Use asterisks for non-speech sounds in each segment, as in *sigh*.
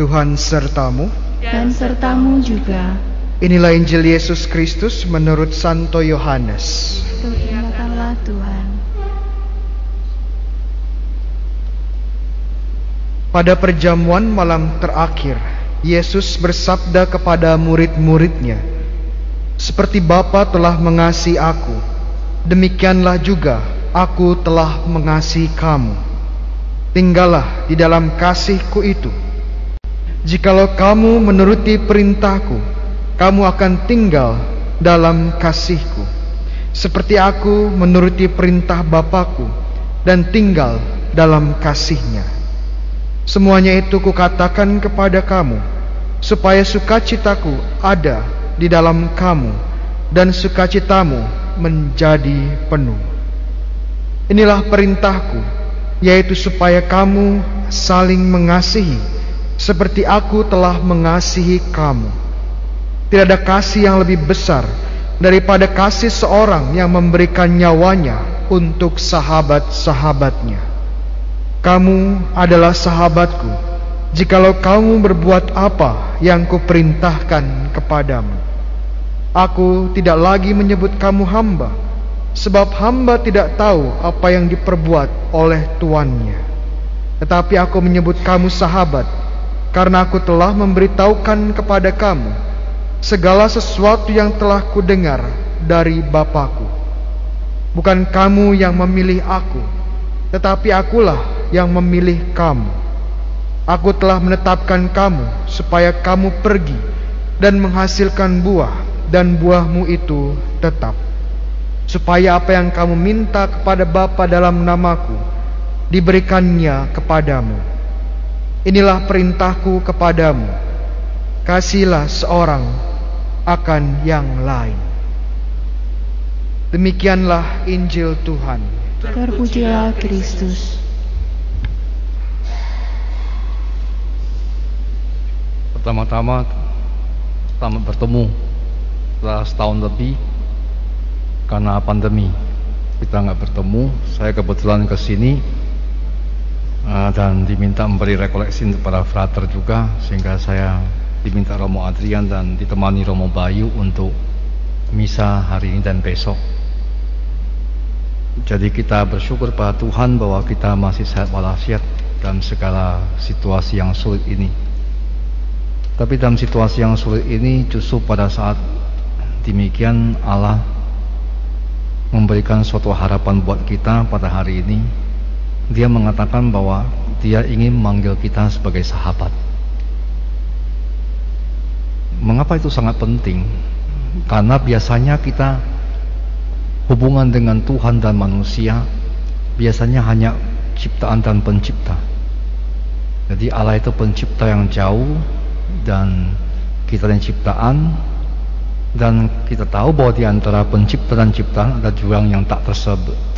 Tuhan sertamu. dan sertamu juga. Inilah Injil Yesus Kristus menurut Santo Yohanes. Tuhan. Pada perjamuan malam terakhir, Yesus bersabda kepada murid-muridnya, "Seperti Bapa telah mengasihi aku, demikianlah juga aku telah mengasihi kamu. Tinggallah di dalam kasihku itu. Jikalau kamu menuruti perintahku, kamu akan tinggal dalam kasihku, seperti aku menuruti perintah Bapakku dan tinggal dalam kasihnya." Semuanya itu kukatakan kepada kamu, supaya sukacitaku ada di dalam kamu, dan sukacitamu menjadi penuh. Inilah perintahku, yaitu supaya kamu saling mengasihi, seperti aku telah mengasihi kamu. Tidak ada kasih yang lebih besar daripada kasih seorang yang memberikan nyawanya untuk sahabat-sahabatnya. Kamu adalah sahabatku jikalau kamu berbuat apa yang kuperintahkan kepadamu. Aku tidak lagi menyebut kamu hamba, sebab hamba tidak tahu apa yang diperbuat oleh tuannya. Tetapi aku menyebut kamu sahabat, karena aku telah memberitahukan kepada kamu segala sesuatu yang telah kudengar dari Bapakku. Bukan kamu yang memilih aku, tetapi akulah yang memilih kamu. Aku telah menetapkan kamu supaya kamu pergi dan menghasilkan buah dan buahmu itu tetap. Supaya apa yang kamu minta kepada Bapa dalam namaku diberikannya kepadamu. Inilah perintahku kepadamu. Kasihlah seorang akan yang lain. Demikianlah Injil Tuhan. Terpujilah Kristus. Pertama-tama selamat bertemu setelah setahun lebih karena pandemi kita nggak bertemu. Saya kebetulan ke sini dan diminta memberi rekoleksi kepada frater juga sehingga saya diminta Romo Adrian dan ditemani Romo Bayu untuk misa hari ini dan besok. Jadi kita bersyukur pada Tuhan bahwa kita masih sehat walafiat dalam segala situasi yang sulit ini. Tapi dalam situasi yang sulit ini justru pada saat demikian Allah memberikan suatu harapan buat kita pada hari ini. Dia mengatakan bahwa dia ingin memanggil kita sebagai sahabat. Mengapa itu sangat penting? Karena biasanya kita hubungan dengan Tuhan dan manusia biasanya hanya ciptaan dan pencipta. Jadi Allah itu pencipta yang jauh dan kita dan ciptaan dan kita tahu bahwa di antara pencipta dan ciptaan ada jurang yang tak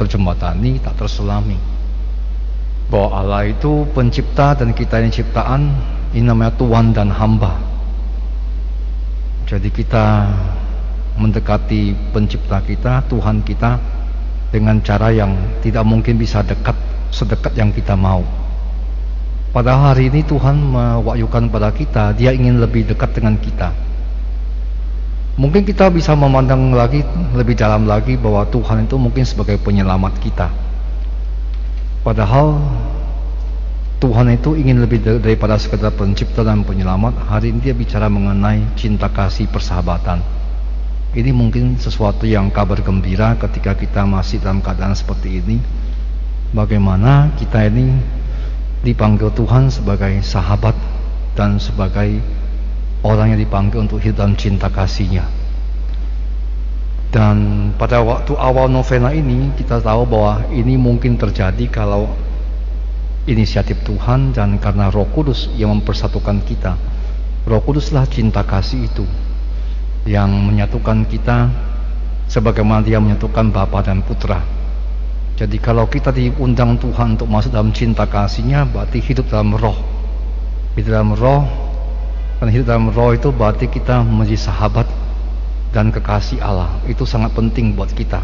terjembatani, tak terselami. Bahwa Allah itu pencipta dan kita yang ciptaan ini namanya Tuhan dan hamba. Jadi kita mendekati pencipta kita, Tuhan kita dengan cara yang tidak mungkin bisa dekat sedekat yang kita mau. Pada hari ini Tuhan mewahyukan pada kita, Dia ingin lebih dekat dengan kita. Mungkin kita bisa memandang lagi lebih dalam lagi bahwa Tuhan itu mungkin sebagai penyelamat kita. Padahal Tuhan itu ingin lebih daripada sekedar pencipta dan penyelamat. Hari ini dia bicara mengenai cinta kasih persahabatan. Ini mungkin sesuatu yang kabar gembira ketika kita masih dalam keadaan seperti ini. Bagaimana kita ini dipanggil Tuhan sebagai sahabat dan sebagai orang yang dipanggil untuk hidup dalam cinta kasihnya. Dan pada waktu awal novena ini kita tahu bahwa ini mungkin terjadi kalau inisiatif Tuhan dan karena Roh Kudus yang mempersatukan kita. Roh Kuduslah cinta kasih itu yang menyatukan kita sebagaimana dia menyatukan Bapa dan Putra jadi kalau kita diundang Tuhan untuk masuk dalam cinta kasihnya berarti hidup dalam roh. Hidup dalam roh dan hidup dalam roh itu berarti kita menjadi sahabat dan kekasih Allah. Itu sangat penting buat kita.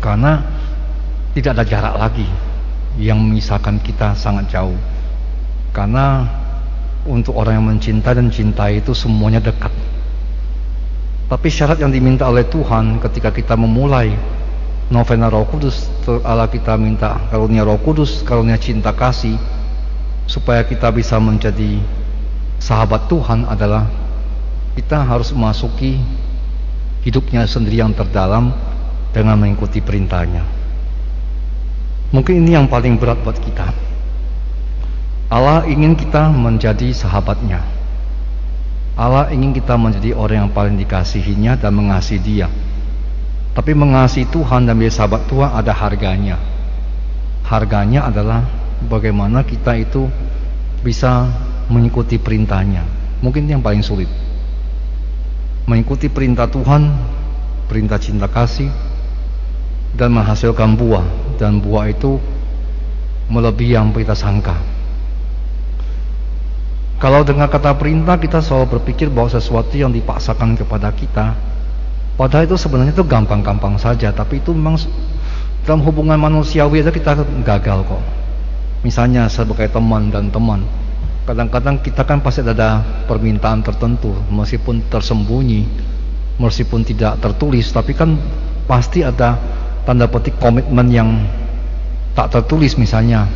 Karena tidak ada jarak lagi yang memisahkan kita sangat jauh. Karena untuk orang yang mencintai dan cintai itu semuanya dekat. Tapi syarat yang diminta oleh Tuhan ketika kita memulai novena Roh Kudus, Allah kita minta karunia Roh Kudus, karunia cinta kasih, supaya kita bisa menjadi sahabat Tuhan adalah kita harus memasuki hidupnya sendiri yang terdalam dengan mengikuti perintahnya. Mungkin ini yang paling berat buat kita. Allah ingin kita menjadi sahabatnya. Allah ingin kita menjadi orang yang paling dikasihinya dan mengasihi dia. Tapi mengasihi Tuhan dan menjadi sahabat Tuhan ada harganya. Harganya adalah bagaimana kita itu bisa mengikuti perintahnya. Mungkin yang paling sulit. Mengikuti perintah Tuhan, perintah cinta kasih, dan menghasilkan buah. Dan buah itu melebihi yang kita sangka. Kalau dengar kata perintah kita selalu berpikir bahwa sesuatu yang dipaksakan kepada kita Padahal itu sebenarnya itu gampang-gampang saja Tapi itu memang dalam hubungan manusiawi aja kita gagal kok Misalnya sebagai teman dan teman Kadang-kadang kita kan pasti ada permintaan tertentu Meskipun tersembunyi Meskipun tidak tertulis Tapi kan pasti ada tanda petik komitmen yang tak tertulis misalnya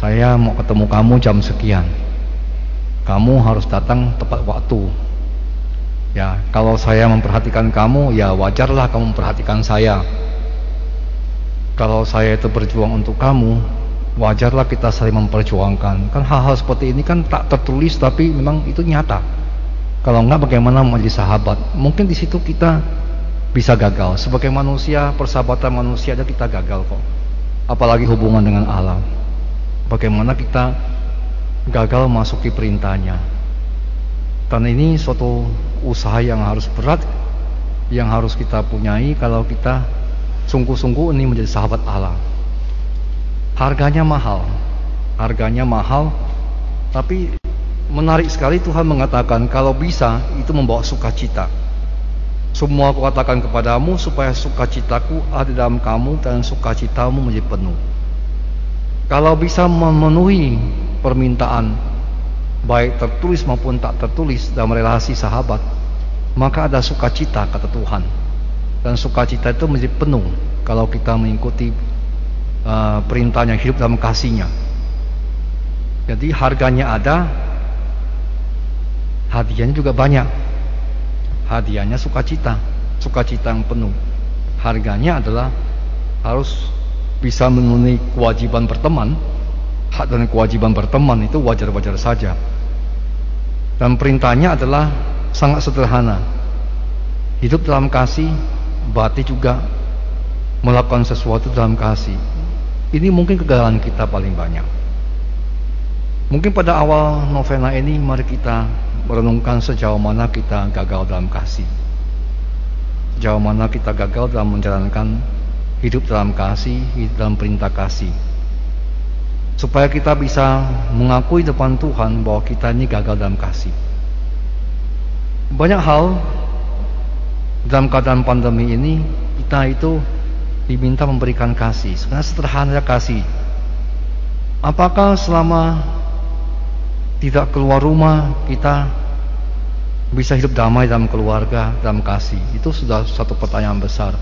Saya mau ketemu kamu jam sekian kamu harus datang tepat waktu. Ya, kalau saya memperhatikan kamu, ya wajarlah kamu memperhatikan saya. Kalau saya itu berjuang untuk kamu, wajarlah kita saling memperjuangkan. Kan hal-hal seperti ini kan tak tertulis tapi memang itu nyata. Kalau enggak bagaimana menjadi sahabat? Mungkin di situ kita bisa gagal. Sebagai manusia, persahabatan manusia aja kita gagal kok. Apalagi hubungan dengan alam. Bagaimana kita gagal masuki perintahnya. Dan ini suatu usaha yang harus berat, yang harus kita punyai kalau kita sungguh-sungguh ini menjadi sahabat Allah. Harganya mahal, harganya mahal, tapi menarik sekali Tuhan mengatakan kalau bisa itu membawa sukacita. Semua aku katakan kepadamu supaya sukacitaku ada dalam kamu dan sukacitamu menjadi penuh. Kalau bisa memenuhi permintaan baik tertulis maupun tak tertulis dalam relasi sahabat maka ada sukacita kata Tuhan dan sukacita itu menjadi penuh kalau kita mengikuti uh, perintahnya hidup dalam kasihnya jadi harganya ada hadiahnya juga banyak hadiahnya sukacita sukacita yang penuh harganya adalah harus bisa memenuhi kewajiban berteman hak dan kewajiban berteman itu wajar-wajar saja. Dan perintahnya adalah sangat sederhana. Hidup dalam kasih, berarti juga melakukan sesuatu dalam kasih. Ini mungkin kegagalan kita paling banyak. Mungkin pada awal novena ini mari kita merenungkan sejauh mana kita gagal dalam kasih. Sejauh mana kita gagal dalam menjalankan hidup dalam kasih, hidup dalam perintah kasih supaya kita bisa mengakui depan Tuhan bahwa kita ini gagal dalam kasih. Banyak hal dalam keadaan pandemi ini kita itu diminta memberikan kasih. Sebenarnya sederhana kasih. Apakah selama tidak keluar rumah kita bisa hidup damai dalam keluarga, dalam kasih? Itu sudah satu pertanyaan besar.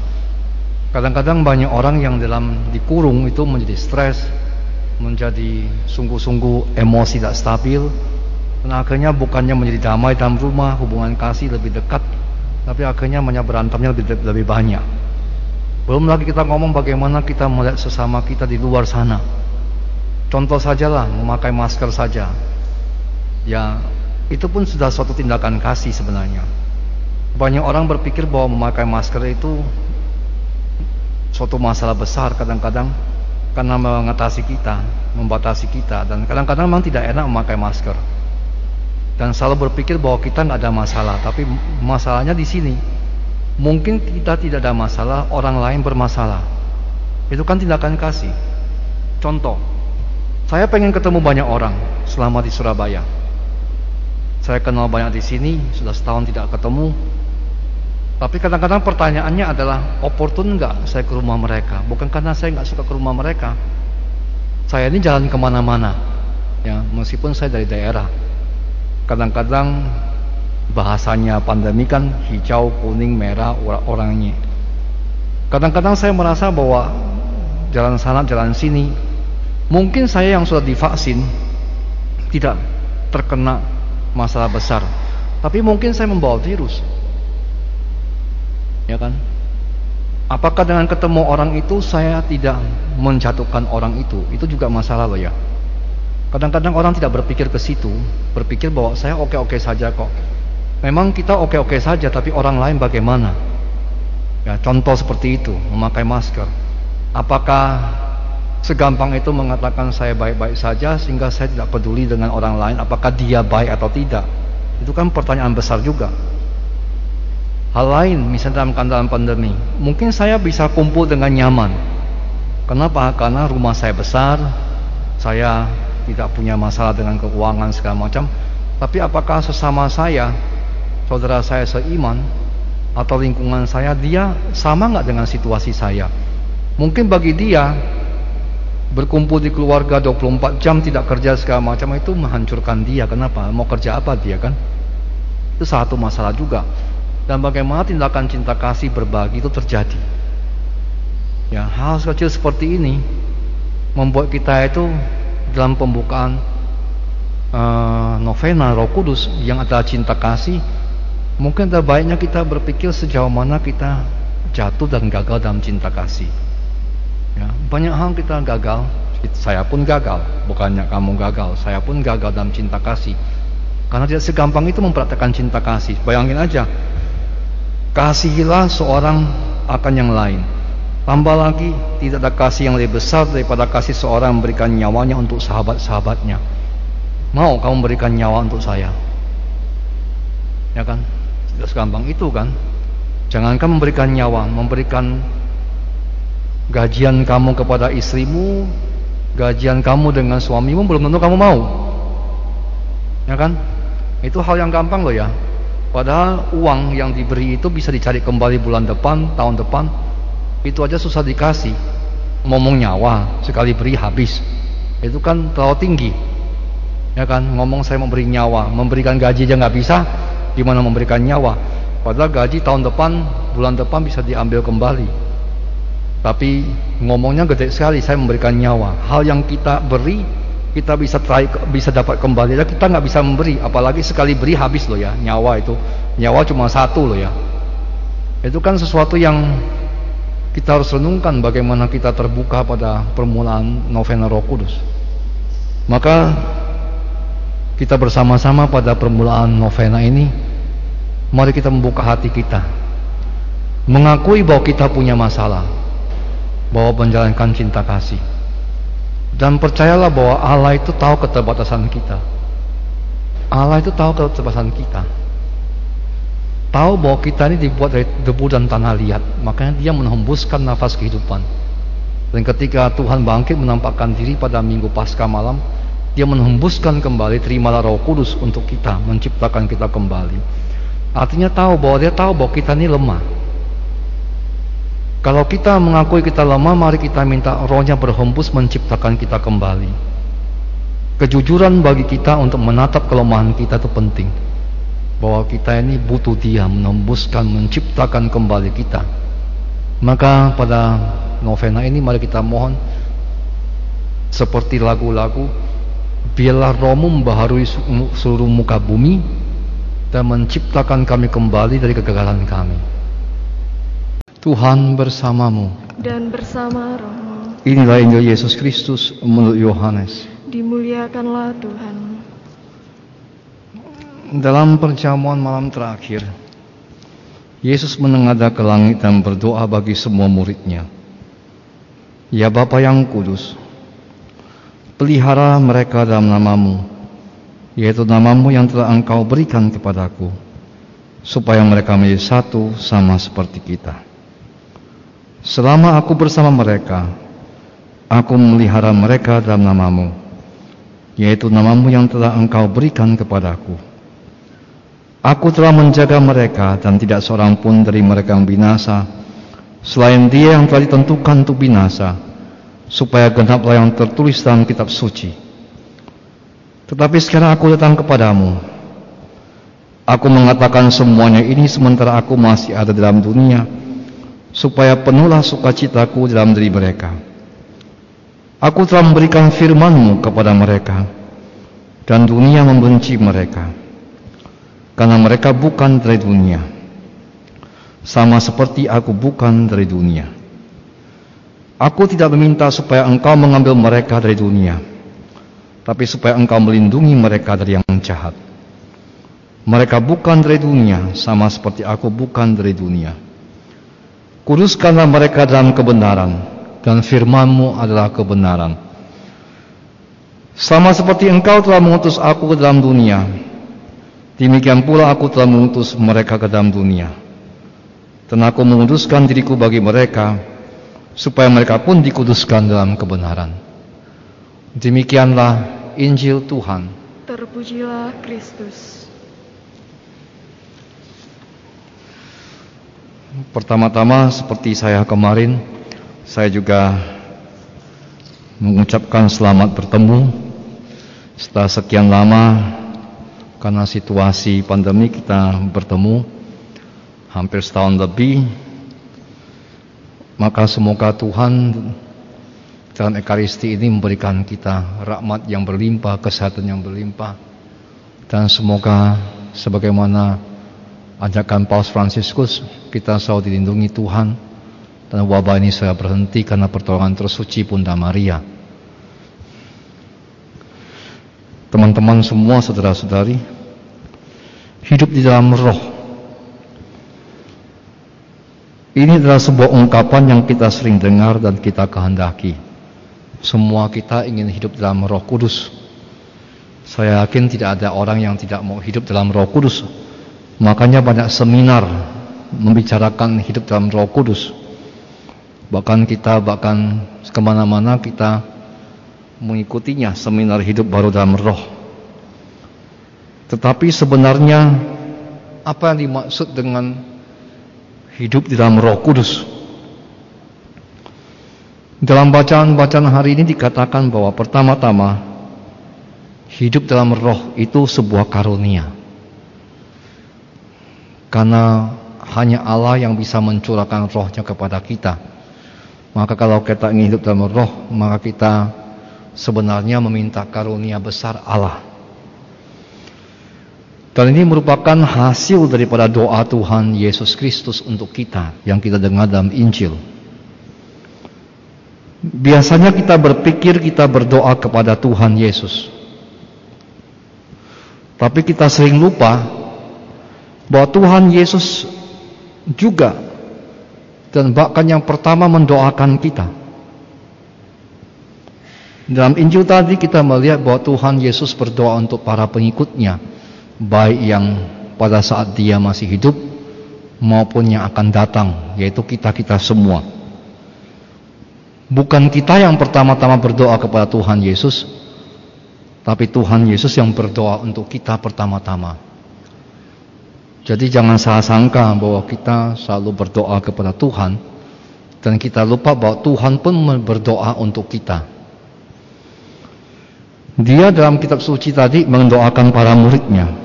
Kadang-kadang banyak orang yang dalam dikurung itu menjadi stres, menjadi sungguh-sungguh emosi tidak stabil dan akhirnya bukannya menjadi damai dalam rumah hubungan kasih lebih dekat tapi akhirnya banyak berantemnya lebih lebih banyak belum lagi kita ngomong bagaimana kita melihat sesama kita di luar sana contoh sajalah memakai masker saja ya itu pun sudah suatu tindakan kasih sebenarnya banyak orang berpikir bahwa memakai masker itu suatu masalah besar kadang-kadang karena mengatasi kita, membatasi kita dan kadang-kadang memang tidak enak memakai masker. Dan selalu berpikir bahwa kita nggak ada masalah, tapi masalahnya di sini. Mungkin kita tidak ada masalah, orang lain bermasalah. Itu kan tindakan kasih. Contoh, saya pengen ketemu banyak orang selama di Surabaya. Saya kenal banyak di sini, sudah setahun tidak ketemu, tapi kadang-kadang pertanyaannya adalah opportun nggak saya ke rumah mereka? Bukan karena saya nggak suka ke rumah mereka. Saya ini jalan ke mana-mana, ya meskipun saya dari daerah. Kadang-kadang bahasanya pandemi kan hijau, kuning, merah orangnya. Kadang-kadang saya merasa bahwa jalan sana, jalan sini, mungkin saya yang sudah divaksin tidak terkena masalah besar, tapi mungkin saya membawa virus. Ya kan? Apakah dengan ketemu orang itu saya tidak menjatuhkan orang itu? Itu juga masalah loh ya. Kadang-kadang orang tidak berpikir ke situ, berpikir bahwa saya oke-oke saja kok. Memang kita oke-oke saja, tapi orang lain bagaimana? Ya, contoh seperti itu, memakai masker. Apakah segampang itu mengatakan saya baik-baik saja sehingga saya tidak peduli dengan orang lain apakah dia baik atau tidak? Itu kan pertanyaan besar juga. Hal lain, misalnya dalam keadaan pandemi, mungkin saya bisa kumpul dengan nyaman. Kenapa? Karena rumah saya besar, saya tidak punya masalah dengan keuangan segala macam. Tapi apakah sesama saya, saudara saya seiman, atau lingkungan saya, dia sama nggak dengan situasi saya? Mungkin bagi dia, berkumpul di keluarga 24 jam tidak kerja segala macam itu menghancurkan dia. Kenapa? Mau kerja apa dia kan? Itu satu masalah juga dan bagaimana tindakan cinta kasih berbagi itu terjadi. Ya, hal kecil seperti ini membuat kita itu dalam pembukaan uh, novena Roh Kudus yang ada cinta kasih, mungkin terbaiknya kita berpikir sejauh mana kita jatuh dan gagal dalam cinta kasih. Ya, banyak hal kita gagal, saya pun gagal, bukannya kamu gagal, saya pun gagal dalam cinta kasih. Karena tidak segampang itu mempraktekkan cinta kasih. Bayangin aja, Kasihilah seorang akan yang lain. Tambah lagi, tidak ada kasih yang lebih besar daripada kasih seorang memberikan nyawanya untuk sahabat-sahabatnya. Mau kamu memberikan nyawa untuk saya? Ya kan? Tidak segampang itu kan? Jangankan memberikan nyawa, memberikan gajian kamu kepada istrimu, gajian kamu dengan suamimu belum tentu kamu mau. Ya kan? Itu hal yang gampang loh ya. Padahal uang yang diberi itu bisa dicari kembali bulan depan, tahun depan. Itu aja susah dikasih. Ngomong nyawa, sekali beri habis. Itu kan terlalu tinggi. Ya kan, ngomong saya memberi nyawa, memberikan gaji aja nggak bisa, gimana memberikan nyawa? Padahal gaji tahun depan, bulan depan bisa diambil kembali. Tapi ngomongnya gede sekali, saya memberikan nyawa. Hal yang kita beri kita bisa try, bisa dapat kembali dan kita nggak bisa memberi apalagi sekali beri habis loh ya nyawa itu nyawa cuma satu loh ya itu kan sesuatu yang kita harus renungkan bagaimana kita terbuka pada permulaan novena roh kudus maka kita bersama-sama pada permulaan novena ini mari kita membuka hati kita mengakui bahwa kita punya masalah bahwa menjalankan cinta kasih dan percayalah bahwa Allah itu tahu keterbatasan kita. Allah itu tahu keterbatasan kita. Tahu bahwa kita ini dibuat dari debu dan tanah liat. Makanya dia menghembuskan nafas kehidupan. Dan ketika Tuhan bangkit menampakkan diri pada minggu pasca malam, dia menghembuskan kembali terimalah roh kudus untuk kita, menciptakan kita kembali. Artinya tahu bahwa dia tahu bahwa kita ini lemah. Kalau kita mengakui kita lemah, mari kita minta rohnya berhembus menciptakan kita kembali. Kejujuran bagi kita untuk menatap kelemahan kita itu penting. Bahwa kita ini butuh dia menembuskan, menciptakan kembali kita. Maka pada novena ini mari kita mohon seperti lagu-lagu biarlah rohmu membaharui seluruh muka bumi dan menciptakan kami kembali dari kegagalan kami. Tuhan bersamamu dan bersama rohmu. Inilah Injil Yesus Kristus menurut Yohanes. Dimuliakanlah Tuhan. Dalam perjamuan malam terakhir, Yesus menengadah ke langit dan berdoa bagi semua muridnya. Ya Bapa yang kudus, pelihara mereka dalam namamu, yaitu namamu yang telah engkau berikan kepadaku, supaya mereka menjadi satu sama seperti kita. Selama aku bersama mereka, aku melihara mereka dalam namamu, yaitu namamu yang telah engkau berikan kepadaku. Aku telah menjaga mereka dan tidak seorang pun dari mereka yang binasa, selain dia yang telah ditentukan untuk binasa, supaya genaplah yang tertulis dalam kitab suci. Tetapi sekarang aku datang kepadamu, Aku mengatakan semuanya ini sementara aku masih ada dalam dunia, supaya penuhlah sukacitaku dalam diri mereka. Aku telah memberikan firmanmu kepada mereka, dan dunia membenci mereka, karena mereka bukan dari dunia, sama seperti aku bukan dari dunia. Aku tidak meminta supaya engkau mengambil mereka dari dunia, tapi supaya engkau melindungi mereka dari yang jahat. Mereka bukan dari dunia, sama seperti aku bukan dari dunia. Kuduskanlah mereka dalam kebenaran, dan firmanmu adalah kebenaran. Sama seperti engkau telah mengutus aku ke dalam dunia, demikian pula aku telah mengutus mereka ke dalam dunia. Dan aku menguduskan diriku bagi mereka, supaya mereka pun dikuduskan dalam kebenaran. Demikianlah Injil Tuhan. Terpujilah Kristus. Pertama-tama seperti saya kemarin, saya juga mengucapkan selamat bertemu setelah sekian lama karena situasi pandemi kita bertemu hampir setahun lebih. Maka semoga Tuhan dalam Ekaristi ini memberikan kita rahmat yang berlimpah, kesehatan yang berlimpah. Dan semoga sebagaimana ajakan Paus Fransiskus kita selalu dilindungi Tuhan. Dan wabah ini saya berhenti karena pertolongan tersuci Bunda Maria. Teman-teman semua saudara-saudari hidup di dalam roh ini adalah sebuah ungkapan yang kita sering dengar dan kita kehendaki semua kita ingin hidup dalam roh kudus saya yakin tidak ada orang yang tidak mau hidup dalam roh kudus Makanya banyak seminar membicarakan hidup dalam roh kudus. Bahkan kita bahkan ke mana-mana kita mengikutinya seminar hidup baru dalam roh. Tetapi sebenarnya apa yang dimaksud dengan hidup di dalam roh kudus? Dalam bacaan-bacaan hari ini dikatakan bahwa pertama-tama hidup dalam roh itu sebuah karunia. Karena hanya Allah yang bisa mencurahkan rohnya kepada kita. Maka kalau kita ingin hidup dalam roh, maka kita sebenarnya meminta karunia besar Allah. Dan ini merupakan hasil daripada doa Tuhan Yesus Kristus untuk kita yang kita dengar dalam Injil. Biasanya kita berpikir kita berdoa kepada Tuhan Yesus. Tapi kita sering lupa bahwa Tuhan Yesus juga dan bahkan yang pertama mendoakan kita. Dalam Injil tadi kita melihat bahwa Tuhan Yesus berdoa untuk para pengikutnya, baik yang pada saat dia masih hidup maupun yang akan datang, yaitu kita-kita semua. Bukan kita yang pertama-tama berdoa kepada Tuhan Yesus, tapi Tuhan Yesus yang berdoa untuk kita pertama-tama. Jadi jangan salah sangka bahwa kita selalu berdoa kepada Tuhan dan kita lupa bahwa Tuhan pun berdoa untuk kita. Dia dalam kitab suci tadi mendoakan para muridnya.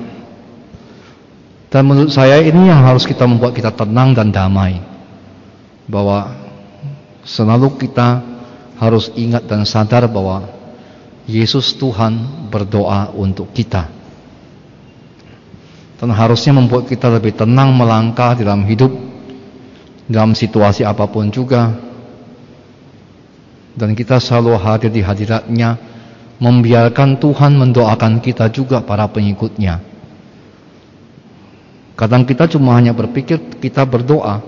Dan menurut saya ini yang harus kita membuat kita tenang dan damai. Bahwa selalu kita harus ingat dan sadar bahwa Yesus Tuhan berdoa untuk kita. Dan harusnya membuat kita lebih tenang melangkah dalam hidup dalam situasi apa pun juga. Dan kita selalu hadir di hadiratnya membiarkan Tuhan mendoakan kita juga para pengikutnya kadang kita cuma hanya berpikir kita berdoa.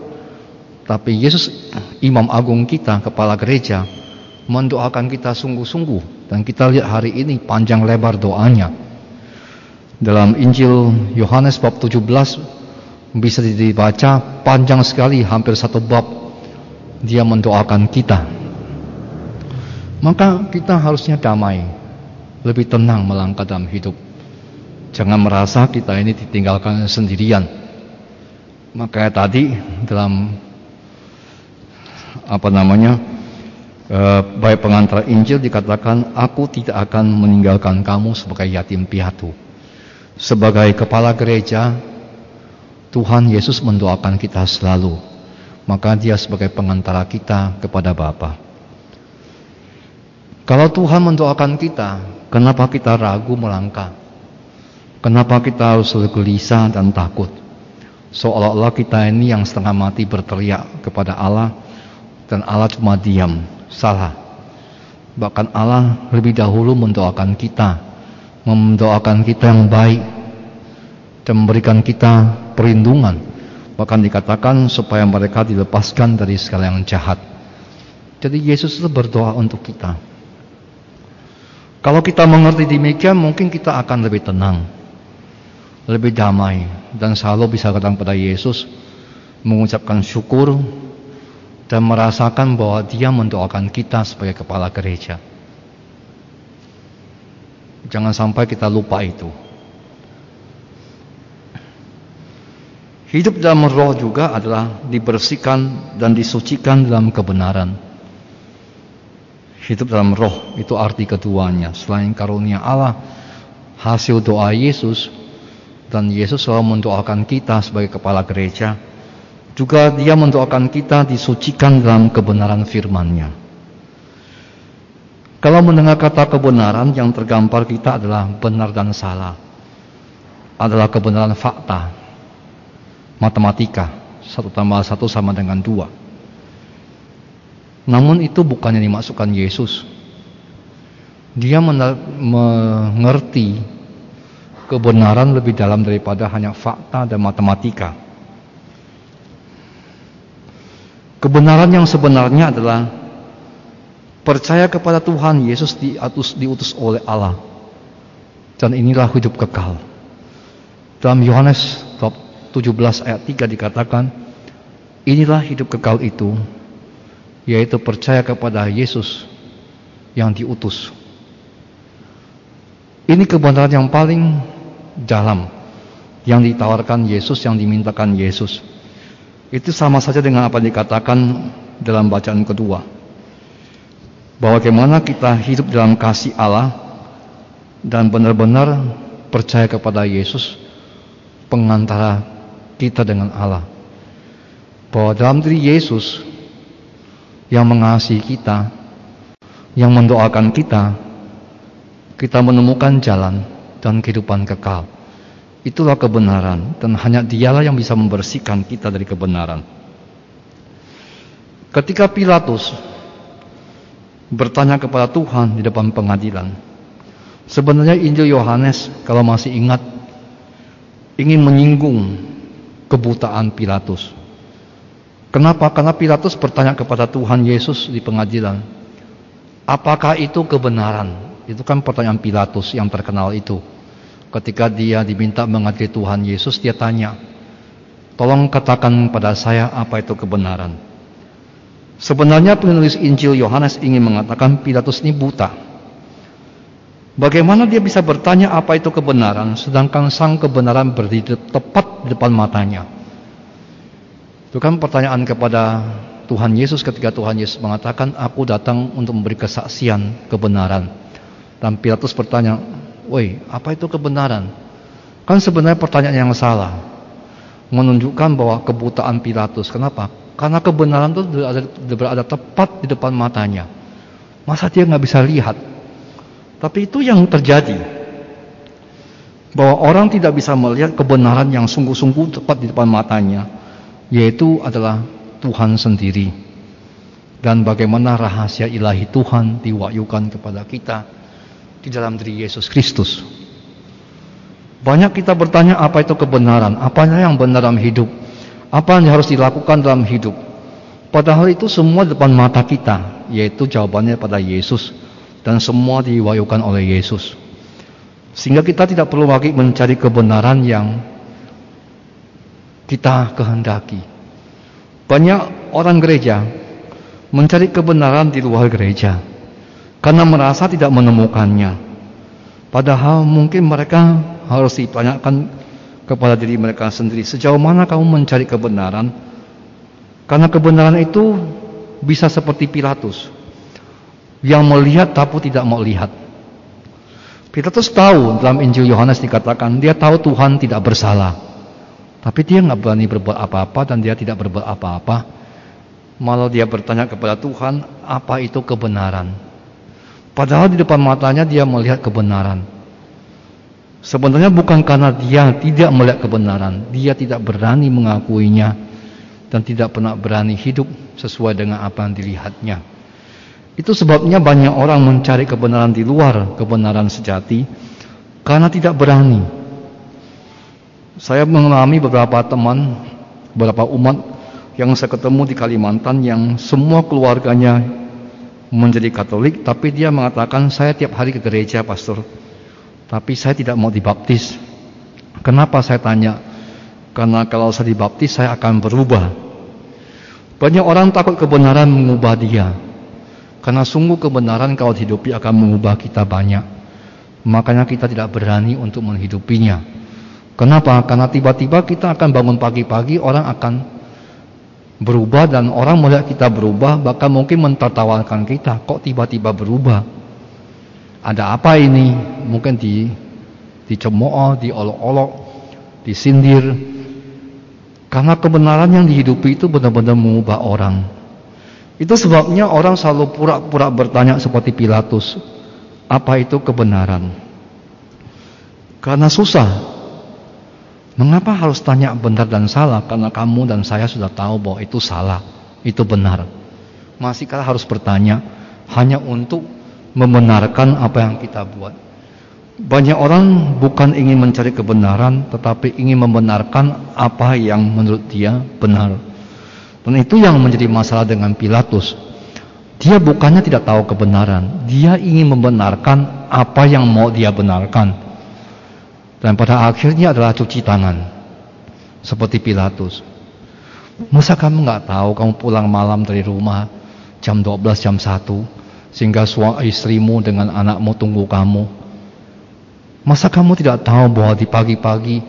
Tapi Yesus imam agung kita kepala gereja mendoakan kita sungguh-sungguh. Dan kita lihat hari ini panjang lebar doanya. Dalam Injil Yohanes bab 17 bisa dibaca panjang sekali hampir satu bab. Dia mendoakan kita. Maka kita harusnya damai. Lebih tenang melangkah dalam hidup jangan merasa kita ini ditinggalkan sendirian maka tadi dalam apa namanya eh, baik pengantar Injil dikatakan aku tidak akan meninggalkan kamu sebagai yatim piatu Sebagai kepala gereja, Tuhan Yesus mendoakan kita selalu. Maka dia sebagai pengantara kita kepada Bapa. Kalau Tuhan mendoakan kita, kenapa kita ragu melangkah? Kenapa kita harus gelisah dan takut? Seolah-olah kita ini yang setengah mati berteriak kepada Allah dan Allah cuma diam. Salah. Bahkan Allah lebih dahulu mendoakan kita, mendoakan kita yang baik dan memberikan kita perlindungan. Bahkan dikatakan supaya mereka dilepaskan dari segala yang jahat. Jadi Yesus itu berdoa untuk kita. Kalau kita mengerti demikian, mungkin kita akan lebih tenang, lebih damai, dan selalu bisa datang pada Yesus, mengucapkan syukur, dan merasakan bahwa Dia mendoakan kita sebagai kepala gereja. Jangan sampai kita lupa itu. Hidup dalam roh juga adalah dibersihkan dan disucikan dalam kebenaran. Hidup dalam roh itu arti keduanya. Selain karunia Allah, hasil doa Yesus dan Yesus selalu mendoakan kita sebagai kepala gereja. Juga dia mendoakan kita disucikan dalam kebenaran firman-Nya. Kalau mendengar kata kebenaran yang tergambar kita adalah benar dan salah. Adalah kebenaran fakta. Matematika. Satu tambah satu sama dengan dua namun itu bukannya dimasukkan Yesus. Dia mengerti kebenaran lebih dalam daripada hanya fakta dan matematika. Kebenaran yang sebenarnya adalah percaya kepada Tuhan Yesus diutus, diutus oleh Allah. Dan inilah hidup kekal. Dalam Yohanes 17 ayat 3 dikatakan, inilah hidup kekal itu yaitu percaya kepada Yesus yang diutus. Ini kebenaran yang paling dalam yang ditawarkan Yesus, yang dimintakan Yesus. Itu sama saja dengan apa dikatakan dalam bacaan kedua. Bahwa bagaimana kita hidup dalam kasih Allah dan benar-benar percaya kepada Yesus pengantara kita dengan Allah. Bahwa dalam diri Yesus yang mengasihi kita, yang mendoakan kita, kita menemukan jalan dan kehidupan kekal. Itulah kebenaran dan hanya dialah yang bisa membersihkan kita dari kebenaran. Ketika Pilatus bertanya kepada Tuhan di depan pengadilan, sebenarnya Injil Yohanes kalau masih ingat ingin menyinggung kebutaan Pilatus. Kenapa? Karena Pilatus bertanya kepada Tuhan Yesus di pengadilan. Apakah itu kebenaran? Itu kan pertanyaan Pilatus yang terkenal itu. Ketika dia diminta mengadili Tuhan Yesus, dia tanya, Tolong katakan pada saya apa itu kebenaran. Sebenarnya penulis Injil Yohanes ingin mengatakan Pilatus ini buta. Bagaimana dia bisa bertanya apa itu kebenaran, sedangkan sang kebenaran berdiri tepat di depan matanya. Itu kan pertanyaan kepada Tuhan Yesus ketika Tuhan Yesus mengatakan, aku datang untuk memberi kesaksian kebenaran. Dan Pilatus bertanya, woi apa itu kebenaran? Kan sebenarnya pertanyaan yang salah. Menunjukkan bahwa kebutaan Pilatus. Kenapa? Karena kebenaran itu berada, berada tepat di depan matanya. Masa dia nggak bisa lihat? Tapi itu yang terjadi. Bahwa orang tidak bisa melihat kebenaran yang sungguh-sungguh tepat di depan matanya yaitu adalah Tuhan sendiri dan bagaimana rahasia ilahi Tuhan diwahyukan kepada kita di dalam diri Yesus Kristus. Banyak kita bertanya apa itu kebenaran, apa yang benar dalam hidup, apa yang harus dilakukan dalam hidup. Padahal itu semua depan mata kita, yaitu jawabannya pada Yesus dan semua diwahyukan oleh Yesus. Sehingga kita tidak perlu lagi mencari kebenaran yang kita kehendaki. Banyak orang gereja mencari kebenaran di luar gereja karena merasa tidak menemukannya. Padahal mungkin mereka harus ditanyakan kepada diri mereka sendiri sejauh mana kamu mencari kebenaran karena kebenaran itu bisa seperti Pilatus yang melihat tapi tidak mau lihat Pilatus tahu dalam Injil Yohanes dikatakan dia tahu Tuhan tidak bersalah. Tapi dia nggak berani berbuat apa-apa dan dia tidak berbuat apa-apa. Malah dia bertanya kepada Tuhan, apa itu kebenaran? Padahal di depan matanya dia melihat kebenaran. Sebenarnya bukan karena dia tidak melihat kebenaran, dia tidak berani mengakuinya dan tidak pernah berani hidup sesuai dengan apa yang dilihatnya. Itu sebabnya banyak orang mencari kebenaran di luar kebenaran sejati karena tidak berani. Saya mengalami beberapa teman, beberapa umat yang saya ketemu di Kalimantan yang semua keluarganya menjadi Katolik, tapi dia mengatakan saya tiap hari ke gereja, pastor. Tapi saya tidak mau dibaptis. Kenapa saya tanya? Karena kalau saya dibaptis saya akan berubah. Banyak orang takut kebenaran mengubah dia. Karena sungguh kebenaran kalau dihidupi akan mengubah kita banyak. Makanya kita tidak berani untuk menghidupinya. Kenapa? Karena tiba-tiba kita akan bangun pagi-pagi, orang akan berubah dan orang melihat kita berubah, bahkan mungkin mentertawakan kita. Kok tiba-tiba berubah? Ada apa ini? Mungkin di dicemooh, diolok-olok, disindir. Karena kebenaran yang dihidupi itu benar-benar mengubah orang. Itu sebabnya orang selalu pura-pura bertanya seperti Pilatus, apa itu kebenaran? Karena susah. Mengapa harus tanya benar dan salah? Karena kamu dan saya sudah tahu bahwa itu salah, itu benar. Masih kita harus bertanya hanya untuk membenarkan apa yang kita buat. Banyak orang bukan ingin mencari kebenaran, tetapi ingin membenarkan apa yang menurut dia benar. Dan itu yang menjadi masalah dengan Pilatus. Dia bukannya tidak tahu kebenaran, dia ingin membenarkan apa yang mau dia benarkan. Dan pada akhirnya adalah cuci tangan. Seperti Pilatus. Masa kamu nggak tahu kamu pulang malam dari rumah jam 12 jam 1 sehingga suami istrimu dengan anakmu tunggu kamu. Masa kamu tidak tahu bahwa di pagi-pagi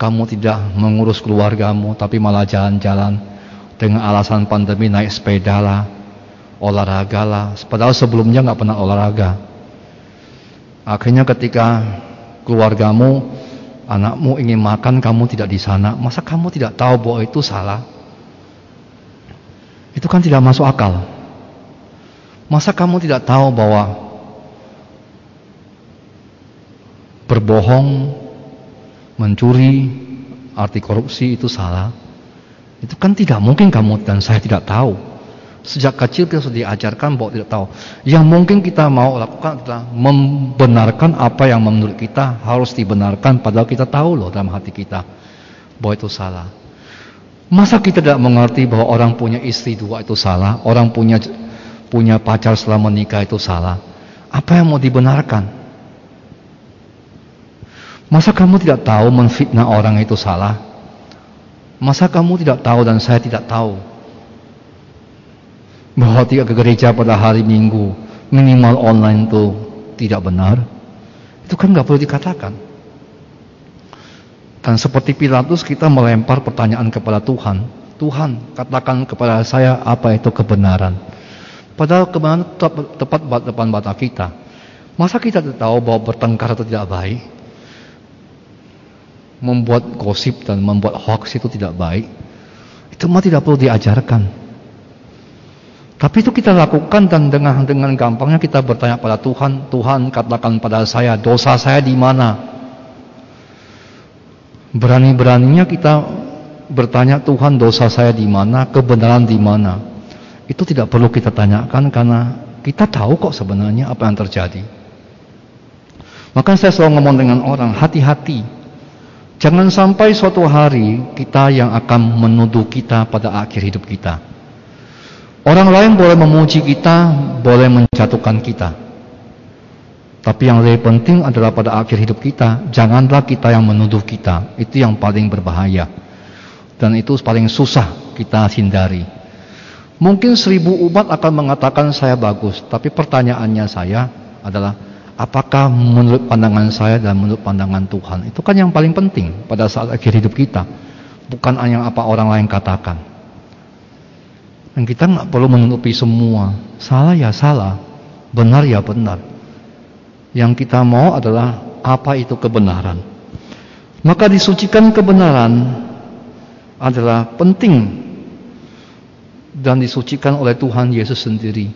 kamu tidak mengurus keluargamu tapi malah jalan-jalan dengan alasan pandemi naik sepeda lah, olahraga lah. Padahal sebelumnya nggak pernah olahraga. Akhirnya ketika keluargamu, anakmu ingin makan, kamu tidak di sana. Masa kamu tidak tahu bahwa itu salah? Itu kan tidak masuk akal. Masa kamu tidak tahu bahwa berbohong, mencuri, arti korupsi itu salah? Itu kan tidak mungkin kamu dan saya tidak tahu. Sejak kecil kita sudah diajarkan bahwa tidak tahu. Yang mungkin kita mau lakukan adalah membenarkan apa yang menurut kita harus dibenarkan padahal kita tahu loh dalam hati kita bahwa itu salah. Masa kita tidak mengerti bahwa orang punya istri dua itu salah, orang punya punya pacar setelah menikah itu salah. Apa yang mau dibenarkan? Masa kamu tidak tahu menfitnah orang itu salah? Masa kamu tidak tahu dan saya tidak tahu bahwa tidak ke gereja pada hari Minggu minimal online itu tidak benar? Itu kan nggak perlu dikatakan. Dan seperti Pilatus kita melempar pertanyaan kepada Tuhan. Tuhan katakan kepada saya apa itu kebenaran. Padahal kebenaran tepat depan mata kita. Masa kita tahu bahwa bertengkar itu tidak baik? membuat gosip dan membuat hoax itu tidak baik. Itu mah tidak perlu diajarkan. Tapi itu kita lakukan dan dengan dengan gampangnya kita bertanya pada Tuhan, Tuhan katakan pada saya dosa saya di mana? Berani-beraninya kita bertanya Tuhan dosa saya di mana, kebenaran di mana. Itu tidak perlu kita tanyakan karena kita tahu kok sebenarnya apa yang terjadi. Maka saya selalu ngomong dengan orang, hati-hati Jangan sampai suatu hari kita yang akan menuduh kita pada akhir hidup kita. Orang lain boleh memuji kita, boleh menjatuhkan kita. Tapi yang lebih penting adalah pada akhir hidup kita, janganlah kita yang menuduh kita. Itu yang paling berbahaya. Dan itu paling susah kita hindari. Mungkin seribu umat akan mengatakan saya bagus, tapi pertanyaannya saya adalah apakah menurut pandangan saya dan menurut pandangan Tuhan itu kan yang paling penting pada saat akhir hidup kita bukan hanya apa orang lain katakan dan kita nggak perlu menutupi semua salah ya salah benar ya benar Yang kita mau adalah apa itu kebenaran. Maka disucikan kebenaran adalah penting dan disucikan oleh Tuhan Yesus sendiri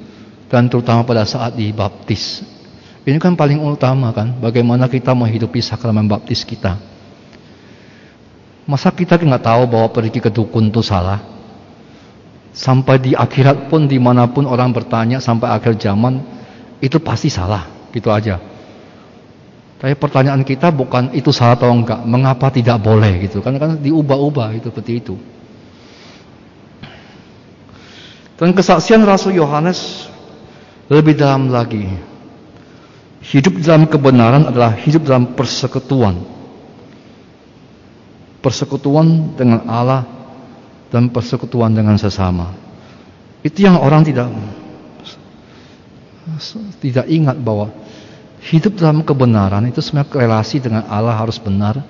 dan terutama pada saat dibaptis. Ini kan paling utama kan, bagaimana kita menghidupi sakramen baptis kita. Masa kita nggak tahu bahwa pergi ke dukun itu salah? Sampai di akhirat pun di mana pun orang bertanya sampai akhir zaman itu pasti salah, gitu aja. Tapi pertanyaan kita bukan itu salah atau enggak, mengapa tidak boleh gitu kan kan diubah-ubah itu seperti itu. Dan kesaksian Rasul Yohanes lebih dalam lagi. Hidup dalam kebenaran adalah hidup dalam persekutuan. Persekutuan dengan Allah dan persekutuan dengan sesama. Itu yang orang tidak tidak ingat bahwa hidup dalam kebenaran itu sebenarnya relasi dengan Allah harus benar.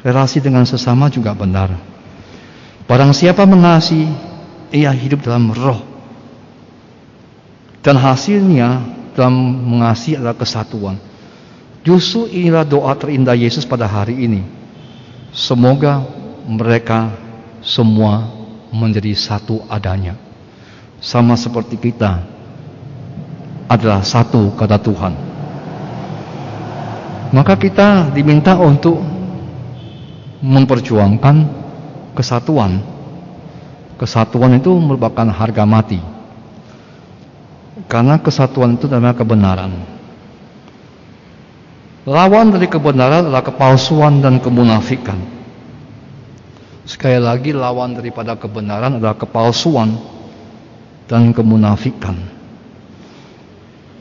Relasi dengan sesama juga benar. Barang siapa mengasihi ia hidup dalam roh. Dan hasilnya dalam mengasihi adalah kesatuan. Justru inilah doa terindah Yesus pada hari ini. Semoga mereka semua menjadi satu adanya. Sama seperti kita adalah satu kata Tuhan. Maka kita diminta untuk memperjuangkan kesatuan Kesatuan itu merupakan harga mati. Karena kesatuan itu adalah kebenaran. Lawan dari kebenaran adalah kepalsuan dan kemunafikan. Sekali lagi lawan daripada kebenaran adalah kepalsuan dan kemunafikan.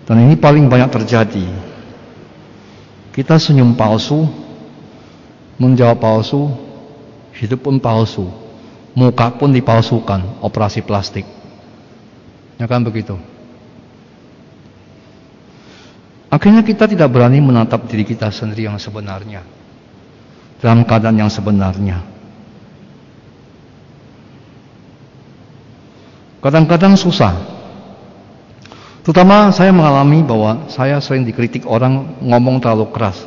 Dan ini paling banyak terjadi. Kita senyum palsu, menjawab palsu, hidup pun palsu muka pun dipalsukan, operasi plastik. Ya kan begitu. Akhirnya kita tidak berani menatap diri kita sendiri yang sebenarnya. Dalam keadaan yang sebenarnya. Kadang-kadang susah. Terutama saya mengalami bahwa saya sering dikritik orang ngomong terlalu keras.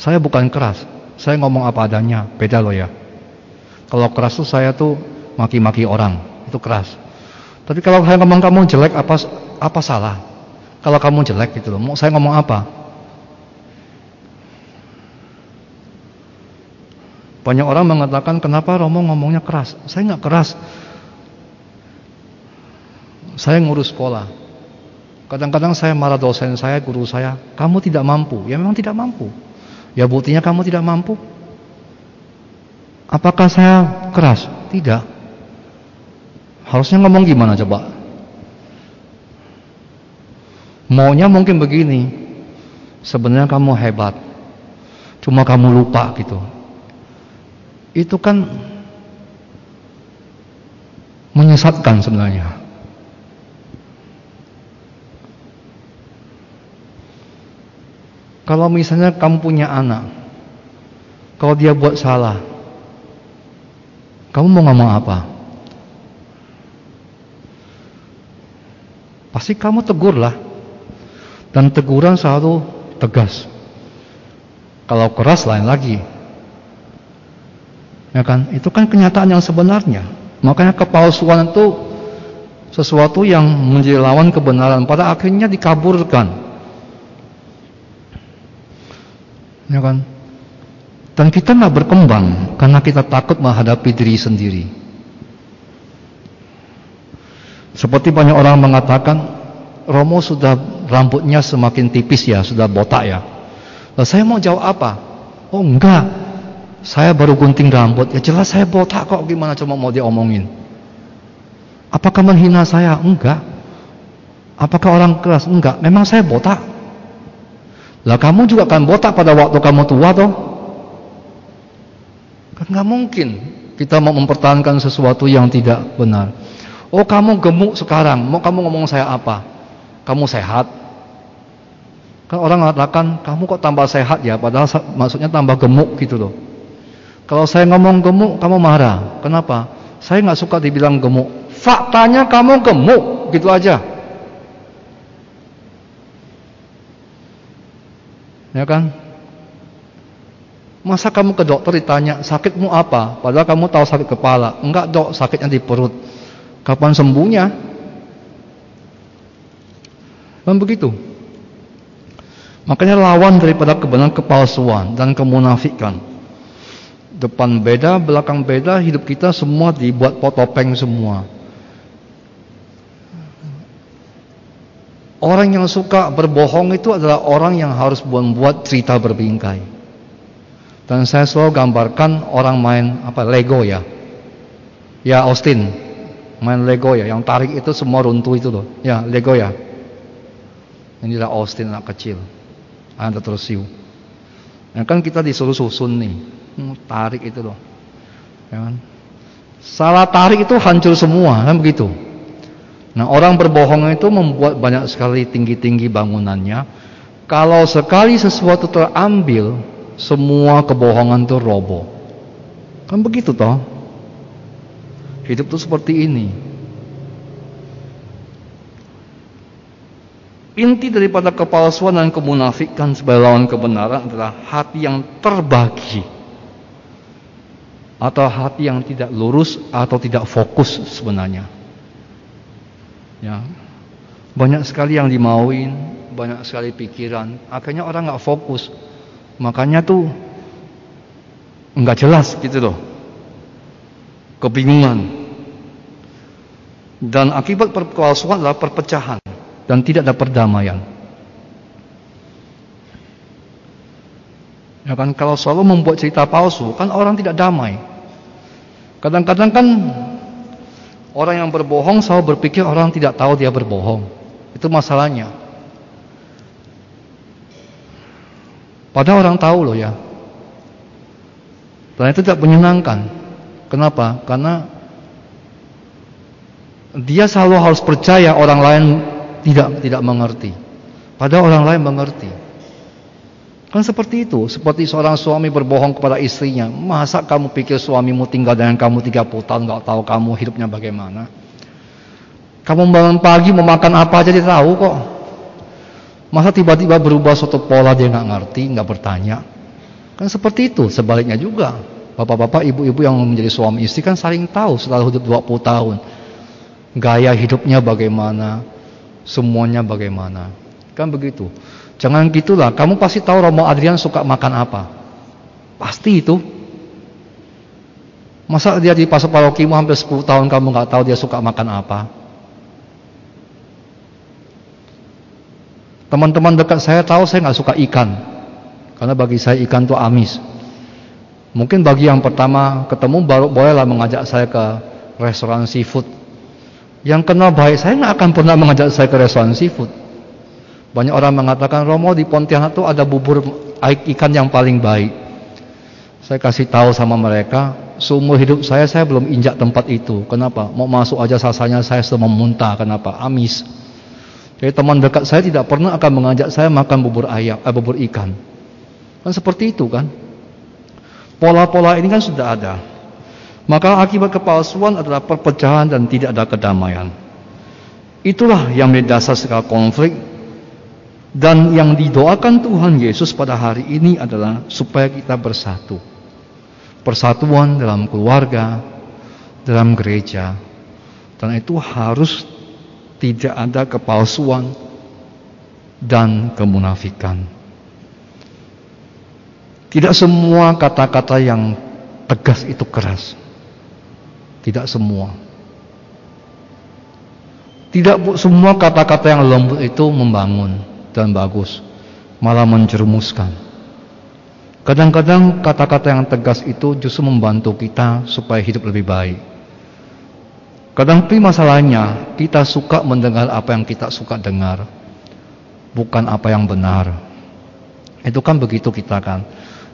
Saya bukan keras, saya ngomong apa adanya, beda loh ya. Kalau keras tuh saya tuh maki-maki orang, itu keras. Tapi kalau saya ngomong kamu jelek apa apa salah? Kalau kamu jelek gitu loh, mau saya ngomong apa? Banyak orang mengatakan kenapa Romo ngomongnya keras? Saya nggak keras. Saya ngurus sekolah. Kadang-kadang saya marah dosen saya, guru saya, kamu tidak mampu. Ya memang tidak mampu. Ya buktinya kamu tidak mampu. Apakah saya keras? Tidak. Harusnya ngomong gimana coba? Maunya mungkin begini. Sebenarnya kamu hebat. Cuma kamu lupa gitu. Itu kan menyesatkan sebenarnya. Kalau misalnya kamu punya anak, kalau dia buat salah, kamu mau ngomong apa? Pasti kamu tegur lah. Dan teguran selalu tegas. Kalau keras lain lagi. Ya kan? Itu kan kenyataan yang sebenarnya. Makanya kepalsuan itu sesuatu yang menjadi lawan kebenaran pada akhirnya dikaburkan. Ya kan? Dan kita nggak berkembang karena kita takut menghadapi diri sendiri. Seperti banyak orang mengatakan, Romo sudah rambutnya semakin tipis ya, sudah botak ya. Nah, saya mau jawab apa? Oh enggak, saya baru gunting rambut. Ya jelas saya botak kok, gimana cuma mau diomongin? Apakah menghina saya? Enggak. Apakah orang keras? Enggak. Memang saya botak. Lah kamu juga kan botak pada waktu kamu tua toh. Kan nggak mungkin kita mau mempertahankan sesuatu yang tidak benar. Oh kamu gemuk sekarang, mau kamu ngomong saya apa? Kamu sehat? Kan orang mengatakan kamu kok tambah sehat ya, padahal maksudnya tambah gemuk gitu loh. Kalau saya ngomong gemuk, kamu marah. Kenapa? Saya nggak suka dibilang gemuk. Faktanya kamu gemuk, gitu aja. Ya kan? Masa kamu ke dokter ditanya, sakitmu apa? Padahal kamu tahu sakit kepala. Enggak dok, sakitnya di perut. Kapan sembuhnya? Dan begitu. Makanya lawan daripada kebenaran kepalsuan dan kemunafikan. Depan beda, belakang beda, hidup kita semua dibuat potopeng semua. Orang yang suka berbohong itu adalah orang yang harus membuat cerita berbingkai. Dan saya selalu gambarkan orang main apa Lego ya. Ya Austin, main Lego ya, yang tarik itu semua runtuh itu loh. Ya Lego ya. Inilah Austin anak kecil. Anda terus siu. Nah, kan kita disuruh susun nih, hmm, tarik itu loh. Ya kan? Salah tarik itu hancur semua, kan begitu. Nah orang berbohong itu membuat banyak sekali tinggi-tinggi bangunannya. Kalau sekali sesuatu terambil, semua kebohongan itu roboh. Kan begitu toh? Hidup itu seperti ini. Inti daripada kepalsuan dan kemunafikan sebagai lawan kebenaran adalah hati yang terbagi atau hati yang tidak lurus atau tidak fokus sebenarnya. Ya. Banyak sekali yang dimauin, banyak sekali pikiran. Akhirnya orang nggak fokus. Makanya tuh nggak jelas gitu loh. Kebingungan. Dan akibat perpalsuan adalah perpecahan dan tidak ada perdamaian. Ya kan kalau selalu membuat cerita palsu kan orang tidak damai. Kadang-kadang kan Orang yang berbohong selalu berpikir orang tidak tahu dia berbohong. Itu masalahnya. Padahal orang tahu loh ya. Dan itu tidak menyenangkan. Kenapa? Karena dia selalu harus percaya orang lain tidak tidak mengerti. Padahal orang lain mengerti. Kan seperti itu, seperti seorang suami berbohong kepada istrinya. Masa kamu pikir suamimu tinggal dengan kamu 30 tahun nggak tahu kamu hidupnya bagaimana? Kamu bangun pagi mau makan apa aja dia tahu kok. Masa tiba-tiba berubah suatu pola dia nggak ngerti, nggak bertanya? Kan seperti itu, sebaliknya juga. Bapak-bapak, ibu-ibu yang menjadi suami istri kan saling tahu setelah hidup 20 tahun. Gaya hidupnya bagaimana, semuanya bagaimana. Kan begitu. Jangan gitulah, kamu pasti tahu Romo Adrian suka makan apa. Pasti itu. Masa dia di pasar parokimu hampir 10 tahun kamu nggak tahu dia suka makan apa? Teman-teman dekat saya tahu saya nggak suka ikan. Karena bagi saya ikan itu amis. Mungkin bagi yang pertama ketemu baru bolehlah mengajak saya ke restoran seafood. Yang kenal baik saya nggak akan pernah mengajak saya ke restoran seafood. Banyak orang mengatakan Romo di Pontianak itu ada bubur ikan yang paling baik. Saya kasih tahu sama mereka, seumur hidup saya saya belum injak tempat itu. Kenapa? Mau masuk aja sasanya saya sudah memuntah. Kenapa? Amis. Jadi teman dekat saya tidak pernah akan mengajak saya makan bubur ayam, eh, bubur ikan. Kan seperti itu kan? Pola-pola ini kan sudah ada. Maka akibat kepalsuan adalah perpecahan dan tidak ada kedamaian. Itulah yang menjadi dasar segala konflik dan yang didoakan Tuhan Yesus pada hari ini adalah supaya kita bersatu. Persatuan dalam keluarga, dalam gereja. Dan itu harus tidak ada kepalsuan dan kemunafikan. Tidak semua kata-kata yang tegas itu keras. Tidak semua. Tidak semua kata-kata yang lembut itu membangun dan bagus, malah menjerumuskan. Kadang-kadang kata-kata yang tegas itu justru membantu kita supaya hidup lebih baik. Kadang tapi masalahnya kita suka mendengar apa yang kita suka dengar, bukan apa yang benar. Itu kan begitu kita kan.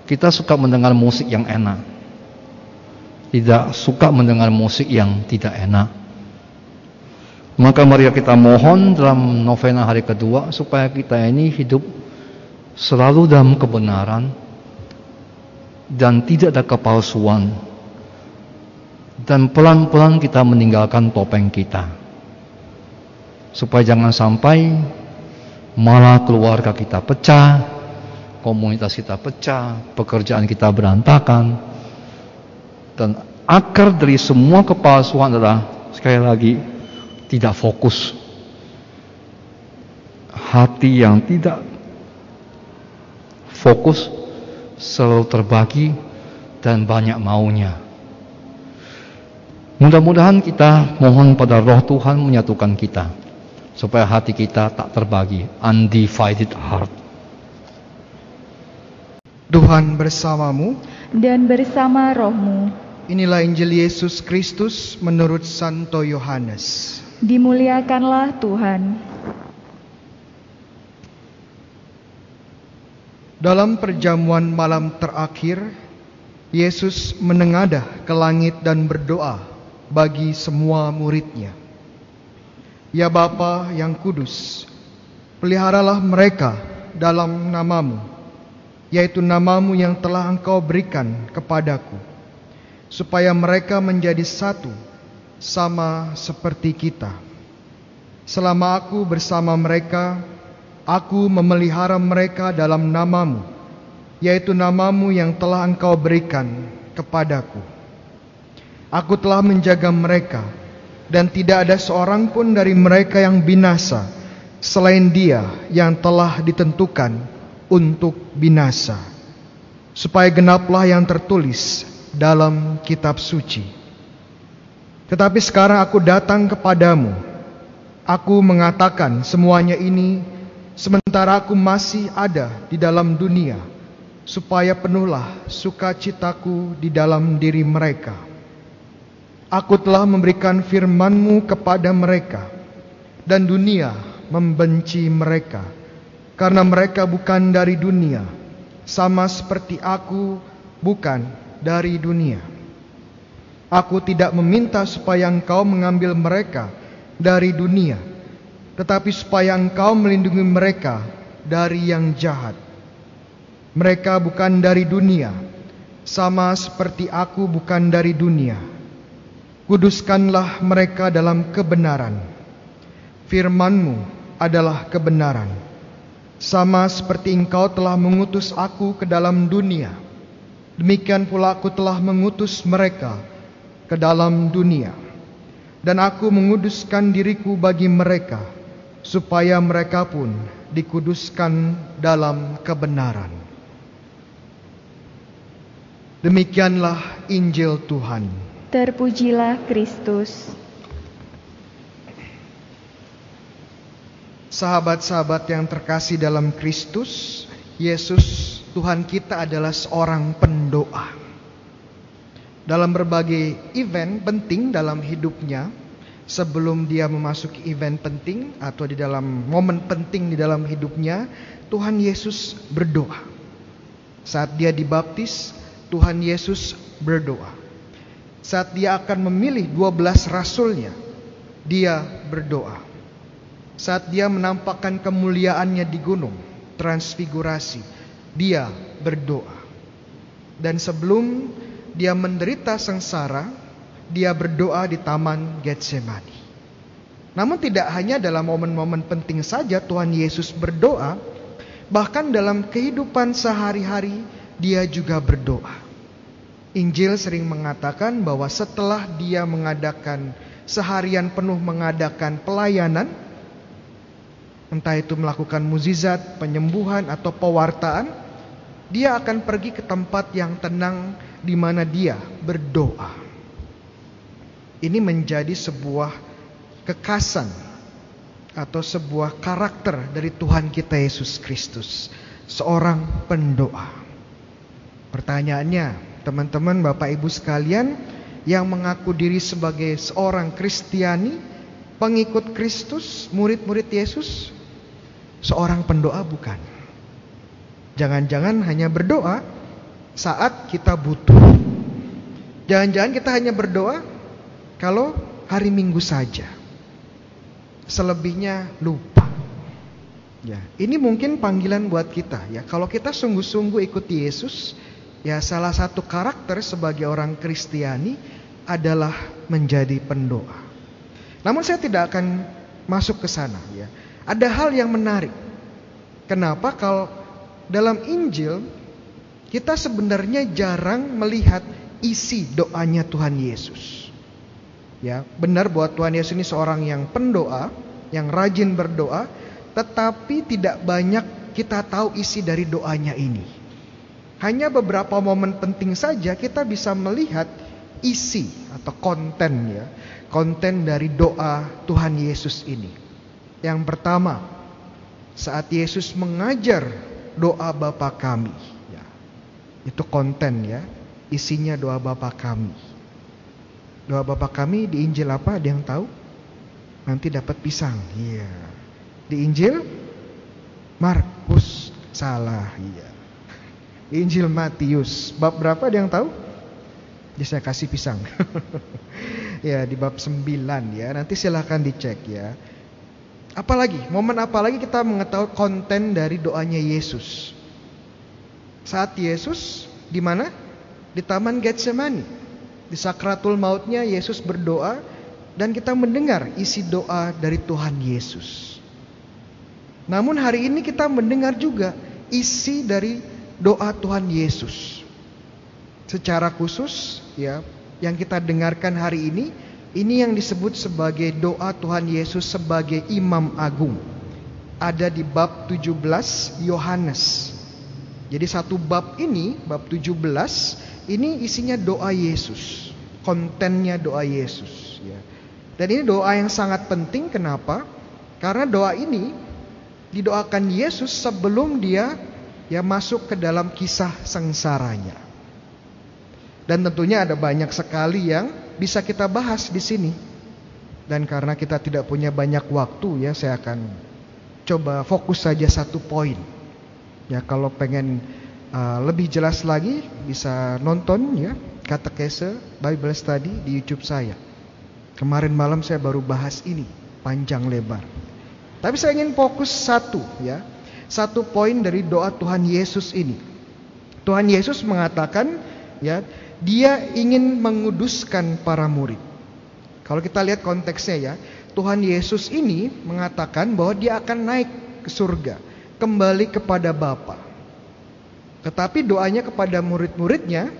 Kita suka mendengar musik yang enak. Tidak suka mendengar musik yang tidak enak. Maka mari kita mohon dalam novena hari kedua supaya kita ini hidup selalu dalam kebenaran dan tidak ada kepalsuan. Dan pelan-pelan kita meninggalkan topeng kita. Supaya jangan sampai malah keluarga kita pecah, komunitas kita pecah, pekerjaan kita berantakan. Dan akar dari semua kepalsuan adalah sekali lagi tidak fokus. Hati yang tidak fokus selalu terbagi dan banyak maunya. Mudah-mudahan kita mohon pada roh Tuhan menyatukan kita supaya hati kita tak terbagi, undivided heart. Tuhan bersamamu dan bersama rohmu. Inilah Injil Yesus Kristus menurut Santo Yohanes. Dimuliakanlah Tuhan. Dalam perjamuan malam terakhir, Yesus menengadah ke langit dan berdoa bagi semua muridnya. Ya Bapa yang kudus, peliharalah mereka dalam namamu, yaitu namamu yang telah engkau berikan kepadaku, supaya mereka menjadi satu, sama seperti kita. Selama aku bersama mereka, aku memelihara mereka dalam namamu, yaitu namamu yang telah engkau berikan kepadaku. Aku telah menjaga mereka, dan tidak ada seorang pun dari mereka yang binasa selain dia yang telah ditentukan untuk binasa. Supaya genaplah yang tertulis dalam kitab suci. Tetapi sekarang aku datang kepadamu. Aku mengatakan semuanya ini sementara aku masih ada di dalam dunia, supaya penuhlah sukacitaku di dalam diri mereka. Aku telah memberikan firman-Mu kepada mereka, dan dunia membenci mereka, karena mereka bukan dari dunia, sama seperti aku bukan dari dunia. Aku tidak meminta supaya engkau mengambil mereka dari dunia, tetapi supaya engkau melindungi mereka dari yang jahat. Mereka bukan dari dunia, sama seperti aku bukan dari dunia. Kuduskanlah mereka dalam kebenaran. Firmanmu adalah kebenaran. Sama seperti engkau telah mengutus aku ke dalam dunia. Demikian pula aku telah mengutus mereka ke dalam dunia. Dan aku menguduskan diriku bagi mereka, supaya mereka pun dikuduskan dalam kebenaran. Demikianlah Injil Tuhan. Terpujilah Kristus. Sahabat-sahabat yang terkasih dalam Kristus, Yesus Tuhan kita adalah seorang pendoa. Dalam berbagai event penting dalam hidupnya, sebelum dia memasuki event penting atau di dalam momen penting di dalam hidupnya, Tuhan Yesus berdoa. Saat dia dibaptis, Tuhan Yesus berdoa saat dia akan memilih 12 rasulnya, dia berdoa. Saat dia menampakkan kemuliaannya di gunung, transfigurasi, dia berdoa. Dan sebelum dia menderita sengsara, dia berdoa di taman Getsemani. Namun tidak hanya dalam momen-momen penting saja Tuhan Yesus berdoa, bahkan dalam kehidupan sehari-hari dia juga berdoa. Injil sering mengatakan bahwa setelah dia mengadakan seharian penuh mengadakan pelayanan, entah itu melakukan muzizat, penyembuhan atau pewartaan, dia akan pergi ke tempat yang tenang di mana dia berdoa. Ini menjadi sebuah kekasan atau sebuah karakter dari Tuhan kita Yesus Kristus, seorang pendoa. Pertanyaannya, teman-teman, Bapak Ibu sekalian yang mengaku diri sebagai seorang Kristiani, pengikut Kristus, murid-murid Yesus, seorang pendoa bukan. Jangan-jangan hanya berdoa saat kita butuh. Jangan-jangan kita hanya berdoa kalau hari Minggu saja. Selebihnya lupa. Ya, ini mungkin panggilan buat kita ya. Kalau kita sungguh-sungguh ikuti Yesus, Ya, salah satu karakter sebagai orang Kristiani adalah menjadi pendoa. Namun saya tidak akan masuk ke sana ya. Ada hal yang menarik. Kenapa kalau dalam Injil kita sebenarnya jarang melihat isi doanya Tuhan Yesus. Ya, benar bahwa Tuhan Yesus ini seorang yang pendoa, yang rajin berdoa, tetapi tidak banyak kita tahu isi dari doanya ini. Hanya beberapa momen penting saja kita bisa melihat isi atau konten ya, konten dari doa Tuhan Yesus ini. Yang pertama, saat Yesus mengajar doa Bapa kami, itu konten ya, isinya doa Bapa kami. Doa Bapa kami di Injil apa? Ada yang tahu? Nanti dapat pisang. Iya. Di Injil Markus salah, iya. Injil Matius bab berapa ada yang tahu? Jadi saya kasih pisang. *laughs* ya di bab 9 ya. Nanti silahkan dicek ya. Apalagi, momen apalagi kita mengetahui konten dari doanya Yesus. Saat Yesus di mana? Di Taman Getsemani. Di sakratul mautnya Yesus berdoa dan kita mendengar isi doa dari Tuhan Yesus. Namun hari ini kita mendengar juga isi dari doa Tuhan Yesus. Secara khusus ya, yang kita dengarkan hari ini ini yang disebut sebagai doa Tuhan Yesus sebagai Imam Agung. Ada di bab 17 Yohanes. Jadi satu bab ini, bab 17 ini isinya doa Yesus, kontennya doa Yesus. Ya. Dan ini doa yang sangat penting. Kenapa? Karena doa ini didoakan Yesus sebelum dia ya masuk ke dalam kisah sengsaranya. Dan tentunya ada banyak sekali yang bisa kita bahas di sini. Dan karena kita tidak punya banyak waktu ya, saya akan coba fokus saja satu poin. Ya, kalau pengen uh, lebih jelas lagi bisa nonton ya katekese Bible Study di YouTube saya. Kemarin malam saya baru bahas ini panjang lebar. Tapi saya ingin fokus satu ya. Satu poin dari doa Tuhan Yesus ini. Tuhan Yesus mengatakan ya, dia ingin menguduskan para murid. Kalau kita lihat konteksnya ya, Tuhan Yesus ini mengatakan bahwa dia akan naik ke surga, kembali kepada Bapa. Tetapi doanya kepada murid-muridnya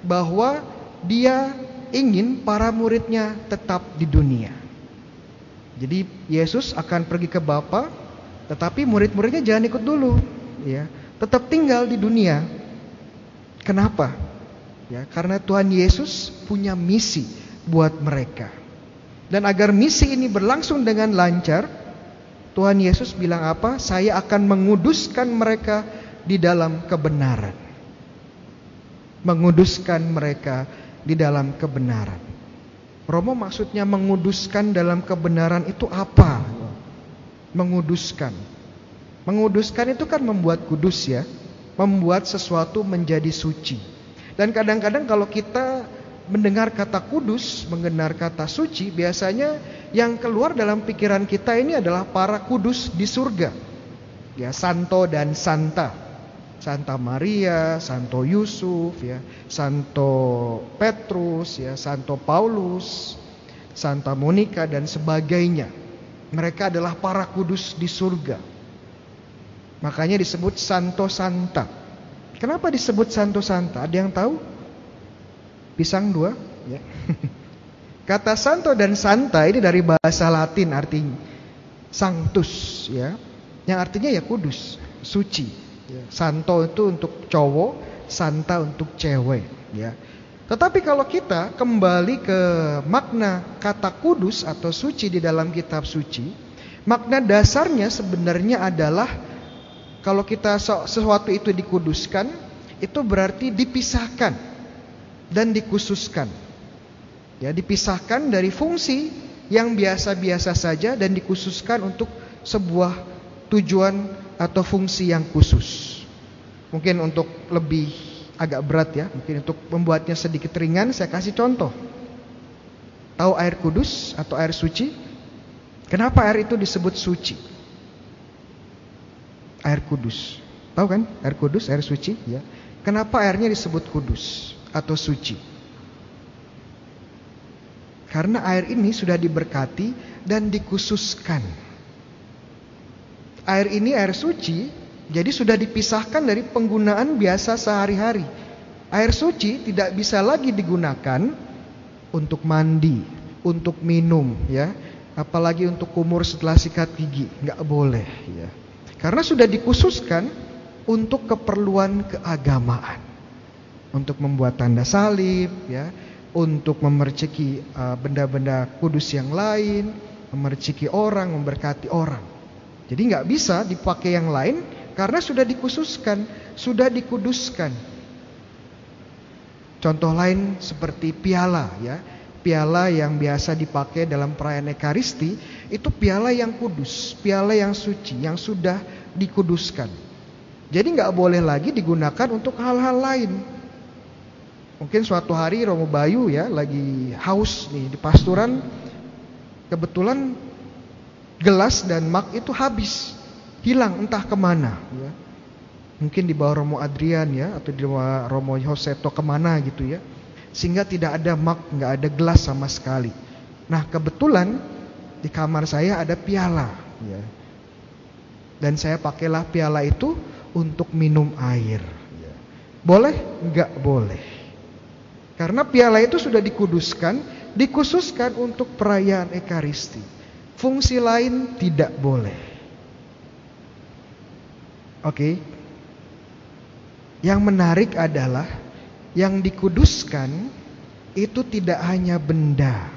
bahwa dia ingin para muridnya tetap di dunia. Jadi Yesus akan pergi ke Bapa, tetapi murid-muridnya jangan ikut dulu, ya. Tetap tinggal di dunia. Kenapa? Ya, karena Tuhan Yesus punya misi buat mereka. Dan agar misi ini berlangsung dengan lancar, Tuhan Yesus bilang apa? Saya akan menguduskan mereka di dalam kebenaran. Menguduskan mereka di dalam kebenaran. Romo maksudnya menguduskan dalam kebenaran itu apa? Menguduskan. Menguduskan itu kan membuat kudus ya. Membuat sesuatu menjadi suci. Dan kadang-kadang kalau kita mendengar kata kudus, mendengar kata suci, biasanya yang keluar dalam pikiran kita ini adalah para kudus di surga. Ya, santo dan santa. Santa Maria, Santo Yusuf, ya, Santo Petrus, ya, Santo Paulus, Santa Monica dan sebagainya. Mereka adalah para kudus di surga. Makanya disebut Santo Santa. Kenapa disebut Santo Santa? Ada yang tahu? Pisang dua? Ya. Kata Santo dan Santa ini dari bahasa Latin artinya sanctus, ya, yang artinya ya kudus, suci. Ya, santo itu untuk cowok, santa untuk cewek, ya. Tetapi kalau kita kembali ke makna kata kudus atau suci di dalam kitab suci, makna dasarnya sebenarnya adalah kalau kita sesuatu itu dikuduskan, itu berarti dipisahkan dan dikhususkan. Ya, dipisahkan dari fungsi yang biasa-biasa saja dan dikhususkan untuk sebuah tujuan atau fungsi yang khusus. Mungkin untuk lebih agak berat ya, mungkin untuk membuatnya sedikit ringan saya kasih contoh. Tahu air kudus atau air suci? Kenapa air itu disebut suci? Air kudus. Tahu kan? Air kudus, air suci, ya. Kenapa airnya disebut kudus atau suci? Karena air ini sudah diberkati dan dikhususkan Air ini air suci Jadi sudah dipisahkan dari penggunaan biasa sehari-hari. Air suci tidak bisa lagi digunakan untuk mandi, untuk minum, ya. Apalagi untuk kumur setelah sikat gigi, nggak boleh, ya. Karena sudah dikhususkan untuk keperluan keagamaan, untuk membuat tanda salib, ya, untuk memerciki uh, benda-benda kudus yang lain, memerciki orang, memberkati orang. Jadi nggak bisa dipakai yang lain karena sudah dikhususkan, sudah dikuduskan. Contoh lain seperti piala ya. Piala yang biasa dipakai dalam perayaan Ekaristi itu piala yang kudus, piala yang suci, yang sudah dikuduskan. Jadi nggak boleh lagi digunakan untuk hal-hal lain. Mungkin suatu hari Romo Bayu ya lagi haus nih di pasturan, kebetulan gelas dan mak itu habis, hilang entah ke mana. Ya. Mungkin di bawah Romo Adrian ya atau di bawah Romo Joseto ke mana gitu ya sehingga tidak ada mak, nggak ada gelas sama sekali. Nah kebetulan di kamar saya ada piala, ya. dan saya pakailah piala itu untuk minum air. Ya. Boleh? Nggak boleh. Karena piala itu sudah dikuduskan, dikhususkan untuk perayaan Ekaristi. Fungsi lain tidak boleh. Oke. Yang menarik adalah yang dikuduskan itu tidak hanya benda,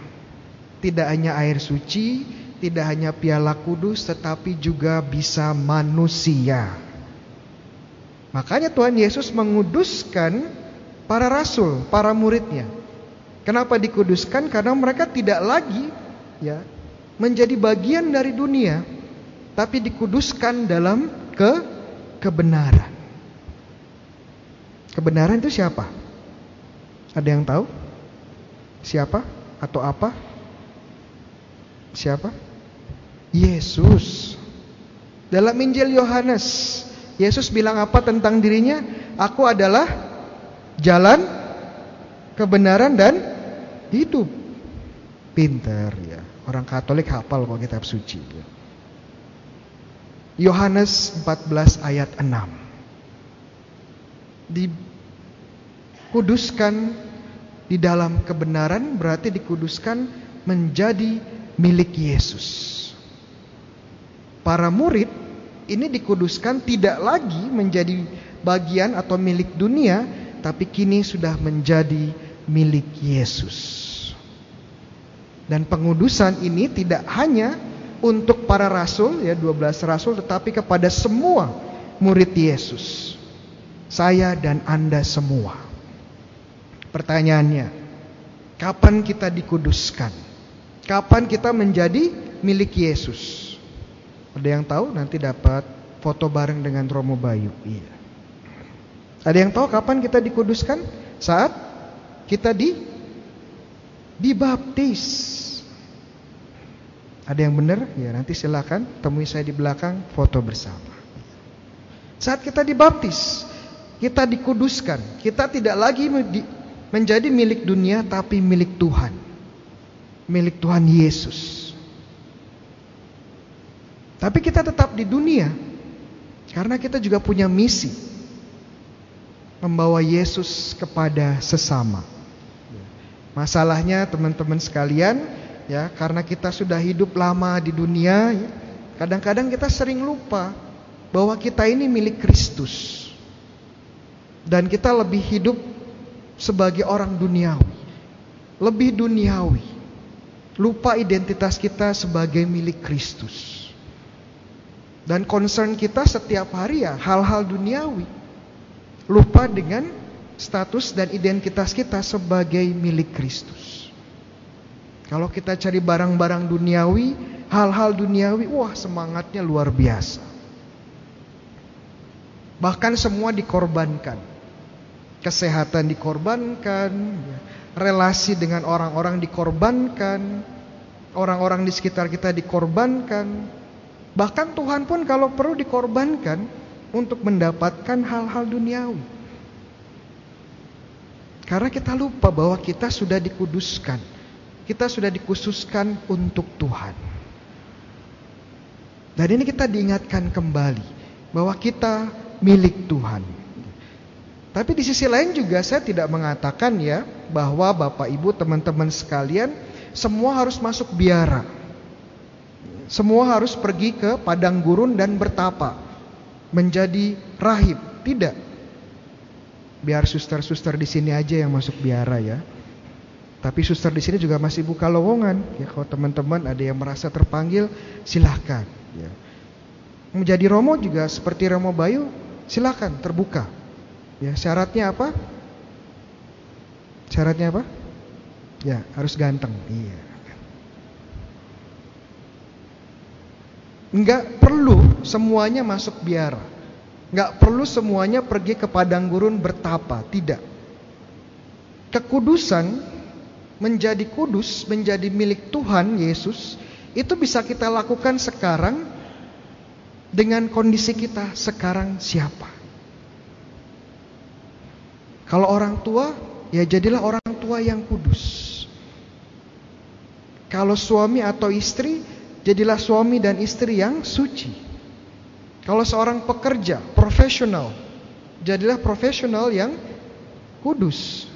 tidak hanya air suci, tidak hanya piala kudus, tetapi juga bisa manusia. Makanya Tuhan Yesus menguduskan para rasul, para muridnya. Kenapa dikuduskan? Karena mereka tidak lagi ya menjadi bagian dari dunia, tapi dikuduskan dalam ke kebenaran. Kebenaran itu siapa? Ada yang tahu? Siapa atau apa? Siapa? Yesus. Dalam Injil Yohanes, Yesus bilang apa tentang dirinya? Aku adalah jalan, kebenaran dan hidup. Pinter ya. Orang Katolik hafal kok kitab suci. Ya. Yohanes 14 ayat 6. Dikuduskan di dalam kebenaran berarti dikuduskan menjadi milik Yesus. Para murid ini dikuduskan tidak lagi menjadi bagian atau milik dunia, tapi kini sudah menjadi milik Yesus. Dan pengudusan ini tidak hanya untuk para rasul ya 12 rasul tetapi kepada semua murid Yesus. Saya dan Anda semua. Pertanyaannya, kapan kita dikuduskan? Kapan kita menjadi milik Yesus? Ada yang tahu? Nanti dapat foto bareng dengan Romo Bayu. Iya. Ada yang tahu kapan kita dikuduskan? Saat kita di dibaptis. Ada yang benar? Ya, nanti silakan temui saya di belakang foto bersama. Saat kita dibaptis, kita dikuduskan. Kita tidak lagi menjadi milik dunia tapi milik Tuhan. Milik Tuhan Yesus. Tapi kita tetap di dunia karena kita juga punya misi membawa Yesus kepada sesama. Masalahnya teman-teman sekalian, ya, karena kita sudah hidup lama di dunia, ya, kadang-kadang kita sering lupa bahwa kita ini milik Kristus. Dan kita lebih hidup sebagai orang duniawi, lebih duniawi, lupa identitas kita sebagai milik Kristus. Dan concern kita setiap hari ya hal-hal duniawi. Lupa dengan status dan identitas kita sebagai milik Kristus. Kalau kita cari barang-barang duniawi, hal-hal duniawi, wah semangatnya luar biasa. Bahkan semua dikorbankan kesehatan dikorbankan, relasi dengan orang-orang dikorbankan, orang-orang di sekitar kita dikorbankan. Bahkan Tuhan pun kalau perlu dikorbankan untuk mendapatkan hal-hal duniawi. Karena kita lupa bahwa kita sudah dikuduskan. Kita sudah dikhususkan untuk Tuhan. Dan ini kita diingatkan kembali bahwa kita milik Tuhan. Tapi di sisi lain juga saya tidak mengatakan ya bahwa Bapak Ibu teman-teman sekalian semua harus masuk biara. Semua harus pergi ke padang gurun dan bertapa menjadi rahib. Tidak. Biar suster-suster di sini aja yang masuk biara ya. Tapi suster di sini juga masih buka lowongan. Ya kalau teman-teman ada yang merasa terpanggil, silahkan. Ya. Menjadi romo juga seperti romo Bayu, silahkan terbuka. Ya syaratnya apa? Syaratnya apa? Ya harus ganteng. Iya. Enggak perlu semuanya masuk biara. Enggak perlu semuanya pergi ke padang gurun bertapa, tidak. Kekudusan menjadi kudus, menjadi milik Tuhan Yesus, itu bisa kita lakukan sekarang dengan kondisi kita sekarang siapa. Kalau orang tua, ya jadilah orang tua yang kudus. Kalau suami atau istri, Jadilah suami dan istri yang suci. Kalau seorang pekerja, profesional, jadilah profesional yang kudus.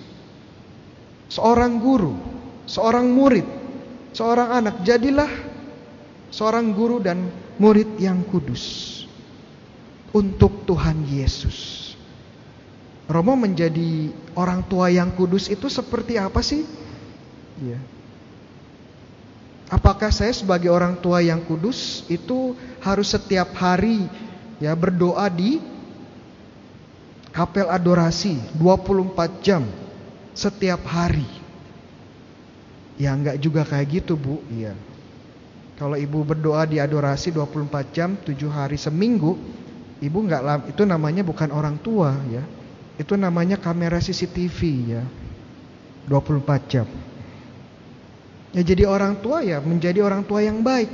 Seorang guru, seorang murid, seorang anak, jadilah seorang guru dan murid yang kudus untuk Tuhan Yesus. Romo menjadi orang tua yang kudus itu seperti apa sih? Ya. Apakah saya sebagai orang tua yang kudus itu harus setiap hari ya berdoa di kapel adorasi 24 jam setiap hari? Ya enggak juga kayak gitu, Bu. Iya. Kalau Ibu berdoa di adorasi 24 jam 7 hari seminggu, Ibu enggak itu namanya bukan orang tua ya. Itu namanya kamera CCTV ya. 24 jam. Ya jadi orang tua ya menjadi orang tua yang baik.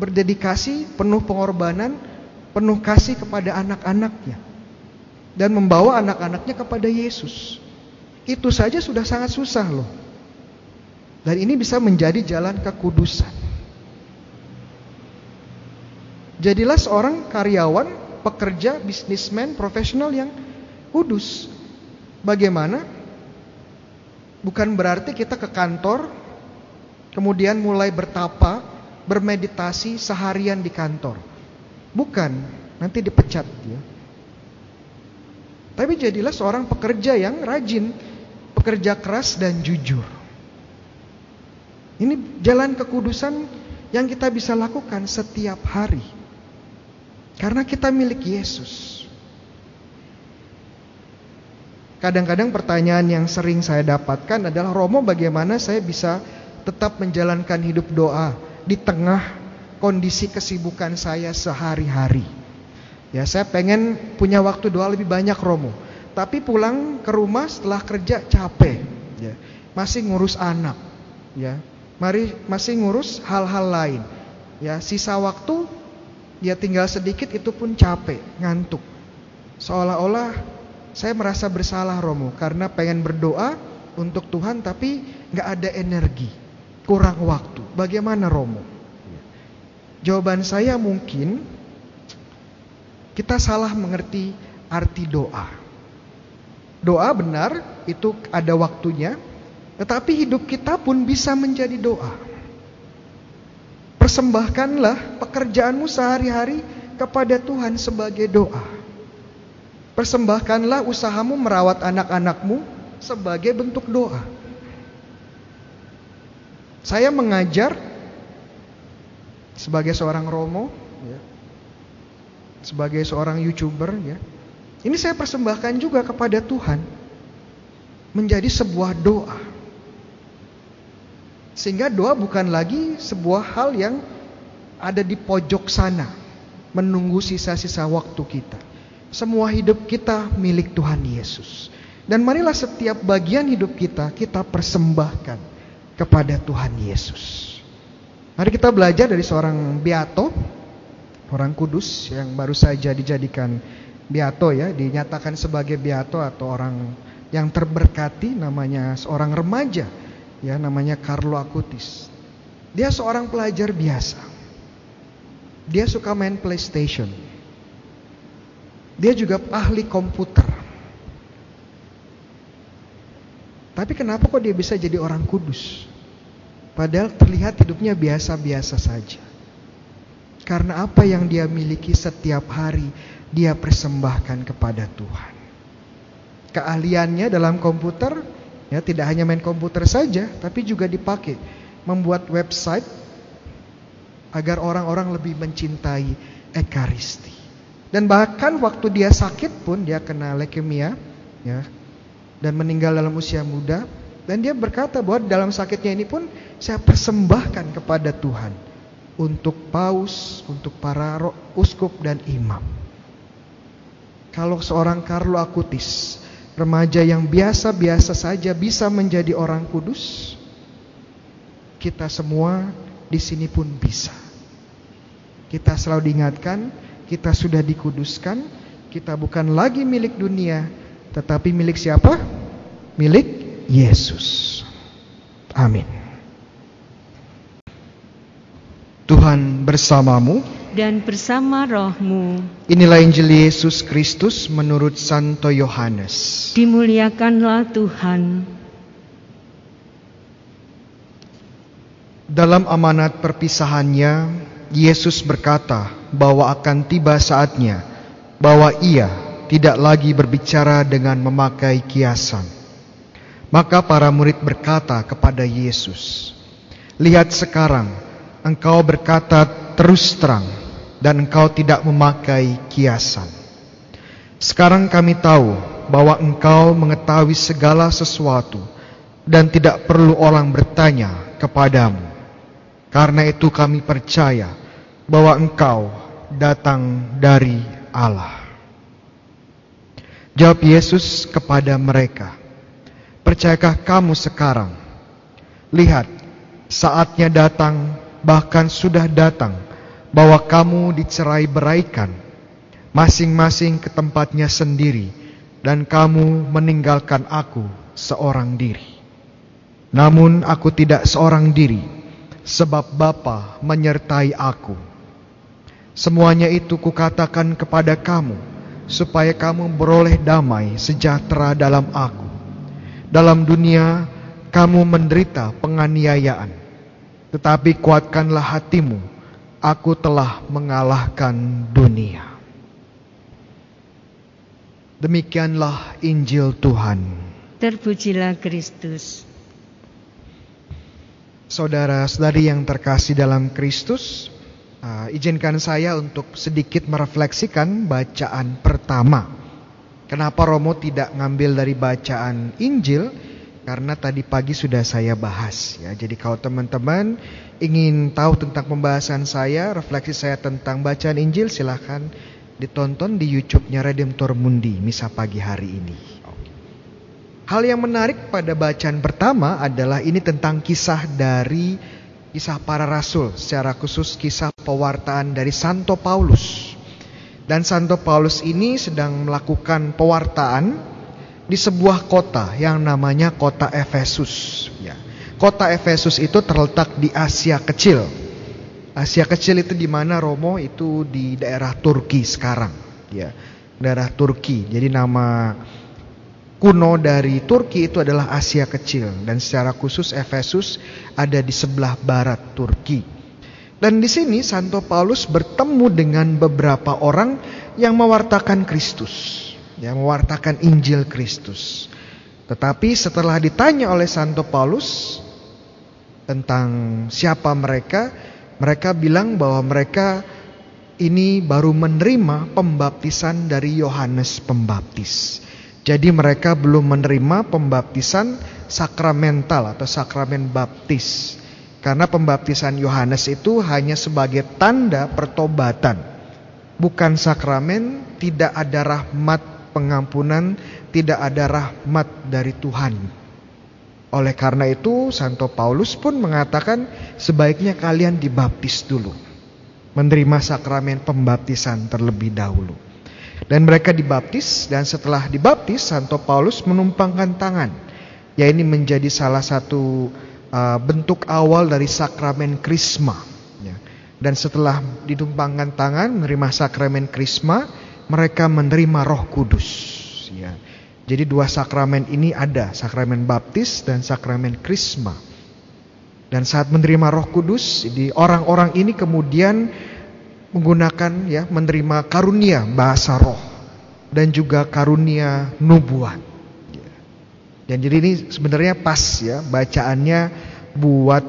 Berdedikasi, penuh pengorbanan, penuh kasih kepada anak-anaknya. Dan membawa anak-anaknya kepada Yesus. Itu saja sudah sangat susah loh. Dan ini bisa menjadi jalan kekudusan. Jadilah seorang karyawan, pekerja, bisnismen, profesional yang kudus. Bagaimana? Bukan berarti kita ke kantor kemudian mulai bertapa, bermeditasi seharian di kantor. Bukan, nanti dipecat dia. Tapi jadilah seorang pekerja yang rajin, pekerja keras dan jujur. Ini jalan kekudusan yang kita bisa lakukan setiap hari. Karena kita milik Yesus. Kadang-kadang pertanyaan yang sering saya dapatkan adalah Romo bagaimana saya bisa tetap menjalankan hidup doa di tengah kondisi kesibukan saya sehari-hari. Ya, saya pengen punya waktu doa lebih banyak Romo. Tapi pulang ke rumah setelah kerja capek, ya. Masih ngurus anak, ya. Mari masih ngurus hal-hal lain. Ya, sisa waktu ya tinggal sedikit itu pun capek, ngantuk. Seolah-olah saya merasa bersalah Romo karena pengen berdoa untuk Tuhan tapi nggak ada energi kurang waktu. Bagaimana Romo? Jawaban saya mungkin kita salah mengerti arti doa. Doa benar itu ada waktunya, tetapi hidup kita pun bisa menjadi doa. Persembahkanlah pekerjaanmu sehari-hari kepada Tuhan sebagai doa. Persembahkanlah usahamu merawat anak-anakmu sebagai bentuk doa. Saya mengajar sebagai seorang romo, ya, sebagai seorang youtuber, ya. Ini saya persembahkan juga kepada Tuhan menjadi sebuah doa. Sehingga doa bukan lagi sebuah hal yang ada di pojok sana, menunggu sisa-sisa waktu kita. Semua hidup kita milik Tuhan Yesus. Dan marilah setiap bagian hidup kita kita persembahkan kepada Tuhan Yesus. Mari kita belajar dari seorang beato, orang kudus yang baru saja dijadikan beato ya, dinyatakan sebagai beato atau orang yang terberkati namanya seorang remaja ya namanya Carlo Acutis. Dia seorang pelajar biasa. Dia suka main PlayStation. Dia juga ahli komputer. Tapi kenapa kok dia bisa jadi orang kudus? Padahal terlihat hidupnya biasa-biasa saja. Karena apa yang dia miliki setiap hari dia persembahkan kepada Tuhan. Keahliannya dalam komputer ya tidak hanya main komputer saja, tapi juga dipakai membuat website agar orang-orang lebih mencintai ekaristi. Dan bahkan waktu dia sakit pun dia kena leukemia ya dan meninggal dalam usia muda dan dia berkata bahwa dalam sakitnya ini pun saya persembahkan kepada Tuhan untuk paus, untuk para uskup dan imam. Kalau seorang Carlo Acutis, remaja yang biasa-biasa saja bisa menjadi orang kudus, kita semua di sini pun bisa. Kita selalu diingatkan kita sudah dikuduskan, kita bukan lagi milik dunia, tetapi milik siapa? Milik Yesus. Amin. Tuhan bersamamu dan bersama rohmu. Inilah Injil Yesus Kristus menurut Santo Yohanes. Dimuliakanlah Tuhan. Dalam amanat perpisahannya, Yesus berkata, bahwa akan tiba saatnya bahwa ia tidak lagi berbicara dengan memakai kiasan. Maka para murid berkata kepada Yesus, "Lihat sekarang, engkau berkata terus terang, dan engkau tidak memakai kiasan. Sekarang kami tahu bahwa engkau mengetahui segala sesuatu, dan tidak perlu orang bertanya kepadamu. Karena itu, kami percaya." bahwa engkau datang dari Allah. Jawab Yesus kepada mereka, Percayakah kamu sekarang? Lihat, saatnya datang, bahkan sudah datang, bahwa kamu dicerai beraikan, masing-masing ke tempatnya sendiri, dan kamu meninggalkan aku seorang diri. Namun aku tidak seorang diri, sebab Bapa menyertai aku. Semuanya itu kukatakan kepada kamu, supaya kamu beroleh damai sejahtera dalam aku. Dalam dunia kamu menderita penganiayaan, tetapi kuatkanlah hatimu, aku telah mengalahkan dunia. Demikianlah Injil Tuhan. Terpujilah Kristus. Saudara-saudari yang terkasih dalam Kristus, Uh, izinkan saya untuk sedikit merefleksikan bacaan pertama. Kenapa Romo tidak ngambil dari bacaan Injil? Karena tadi pagi sudah saya bahas ya. Jadi kalau teman-teman ingin tahu tentang pembahasan saya, refleksi saya tentang bacaan Injil, silahkan ditonton di YouTube-nya Redemptor Mundi misa pagi hari ini. Hal yang menarik pada bacaan pertama adalah ini tentang kisah dari kisah para rasul, secara khusus kisah pewartaan dari Santo Paulus. Dan Santo Paulus ini sedang melakukan pewartaan di sebuah kota yang namanya kota Efesus. Ya. Kota Efesus itu terletak di Asia Kecil. Asia Kecil itu di mana Romo itu di daerah Turki sekarang, ya. Daerah Turki. Jadi nama kuno dari Turki itu adalah Asia Kecil dan secara khusus Efesus ada di sebelah barat Turki. Dan di sini Santo Paulus bertemu dengan beberapa orang yang mewartakan Kristus, yang mewartakan Injil Kristus. Tetapi setelah ditanya oleh Santo Paulus tentang siapa mereka, mereka bilang bahwa mereka ini baru menerima pembaptisan dari Yohanes Pembaptis. Jadi mereka belum menerima pembaptisan sakramental atau sakramen baptis. Karena pembaptisan Yohanes itu hanya sebagai tanda pertobatan. Bukan sakramen, tidak ada rahmat pengampunan, tidak ada rahmat dari Tuhan. Oleh karena itu, Santo Paulus pun mengatakan sebaiknya kalian dibaptis dulu. Menerima sakramen pembaptisan terlebih dahulu. Dan mereka dibaptis dan setelah dibaptis Santo Paulus menumpangkan tangan. Ya ini menjadi salah satu uh, bentuk awal dari sakramen krisma. Ya. Dan setelah ditumpangkan tangan menerima sakramen krisma, mereka menerima Roh Kudus. Ya. Jadi dua sakramen ini ada, sakramen baptis dan sakramen krisma. Dan saat menerima Roh Kudus, di orang-orang ini kemudian menggunakan ya menerima karunia bahasa roh dan juga karunia nubuat. Dan jadi ini sebenarnya pas ya bacaannya buat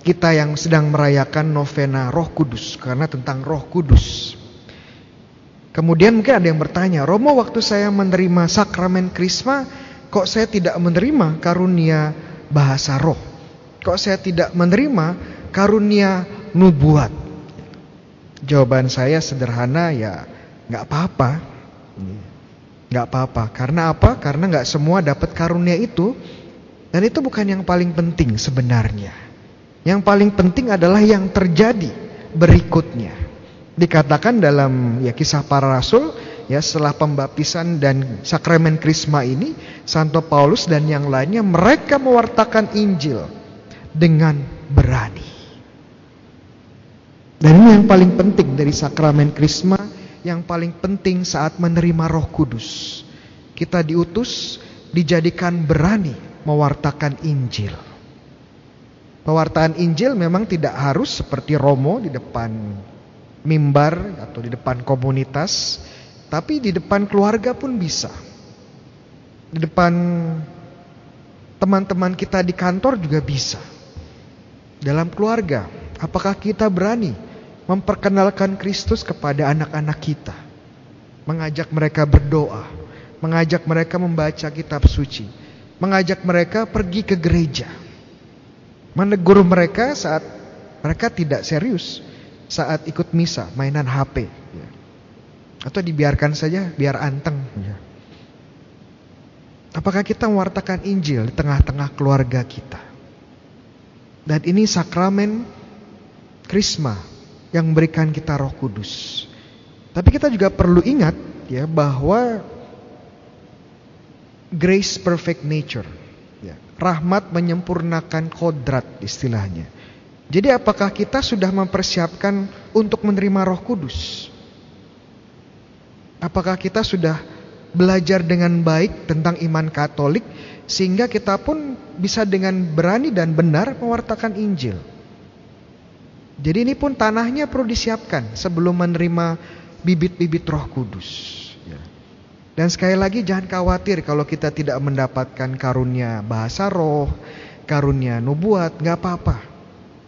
kita yang sedang merayakan novena Roh Kudus karena tentang Roh Kudus. Kemudian mungkin ada yang bertanya, Romo waktu saya menerima sakramen krisma, kok saya tidak menerima karunia bahasa roh? Kok saya tidak menerima karunia nubuat? Jawaban saya sederhana ya nggak apa-apa. nggak apa-apa. Karena apa? Karena nggak semua dapat karunia itu. Dan itu bukan yang paling penting sebenarnya. Yang paling penting adalah yang terjadi berikutnya. Dikatakan dalam ya kisah para rasul ya setelah pembaptisan dan sakramen krisma ini Santo Paulus dan yang lainnya mereka mewartakan Injil dengan berani. Dan ini yang paling penting dari sakramen krisma, yang paling penting saat menerima Roh Kudus. Kita diutus dijadikan berani mewartakan Injil. Pewartaan Injil memang tidak harus seperti Romo di depan mimbar atau di depan komunitas, tapi di depan keluarga pun bisa. Di depan teman-teman kita di kantor juga bisa. Dalam keluarga, apakah kita berani memperkenalkan Kristus kepada anak-anak kita? Mengajak mereka berdoa, mengajak mereka membaca kitab suci, mengajak mereka pergi ke gereja. Menegur mereka saat mereka tidak serius saat ikut misa mainan HP ya. atau dibiarkan saja biar anteng ya. apakah kita mewartakan Injil di tengah-tengah keluarga kita dan ini sakramen krisma yang memberikan kita roh kudus tapi kita juga perlu ingat ya bahwa grace perfect nature ya, rahmat menyempurnakan kodrat istilahnya jadi apakah kita sudah mempersiapkan untuk menerima Roh Kudus? Apakah kita sudah belajar dengan baik tentang iman Katolik sehingga kita pun bisa dengan berani dan benar mewartakan Injil? Jadi ini pun tanahnya perlu disiapkan sebelum menerima bibit-bibit Roh Kudus. Ya. Dan sekali lagi jangan khawatir kalau kita tidak mendapatkan karunia bahasa roh, karunia nubuat, nggak apa-apa.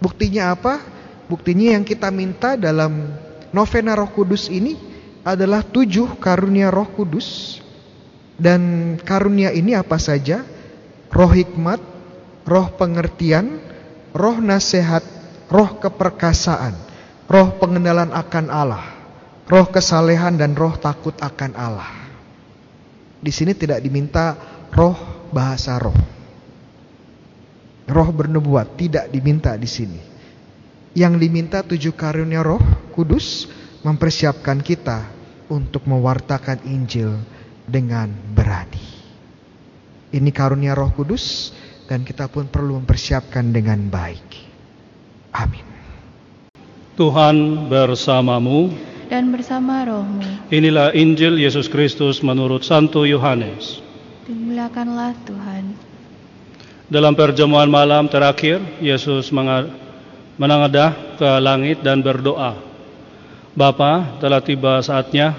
Buktinya apa? Buktinya yang kita minta dalam novena Roh Kudus ini adalah tujuh karunia Roh Kudus. Dan karunia ini apa saja? Roh hikmat, roh pengertian, roh nasihat, roh keperkasaan, roh pengenalan akan Allah, roh kesalehan dan roh takut akan Allah. Di sini tidak diminta roh bahasa roh roh bernubuat tidak diminta di sini. Yang diminta tujuh karunia roh kudus mempersiapkan kita untuk mewartakan Injil dengan berani. Ini karunia roh kudus dan kita pun perlu mempersiapkan dengan baik. Amin. Tuhan bersamamu dan bersama rohmu. Inilah Injil Yesus Kristus menurut Santo Yohanes. Dimuliakanlah Tuhan. Dalam perjamuan malam terakhir, Yesus menengadah ke langit dan berdoa, Bapa, telah tiba saatnya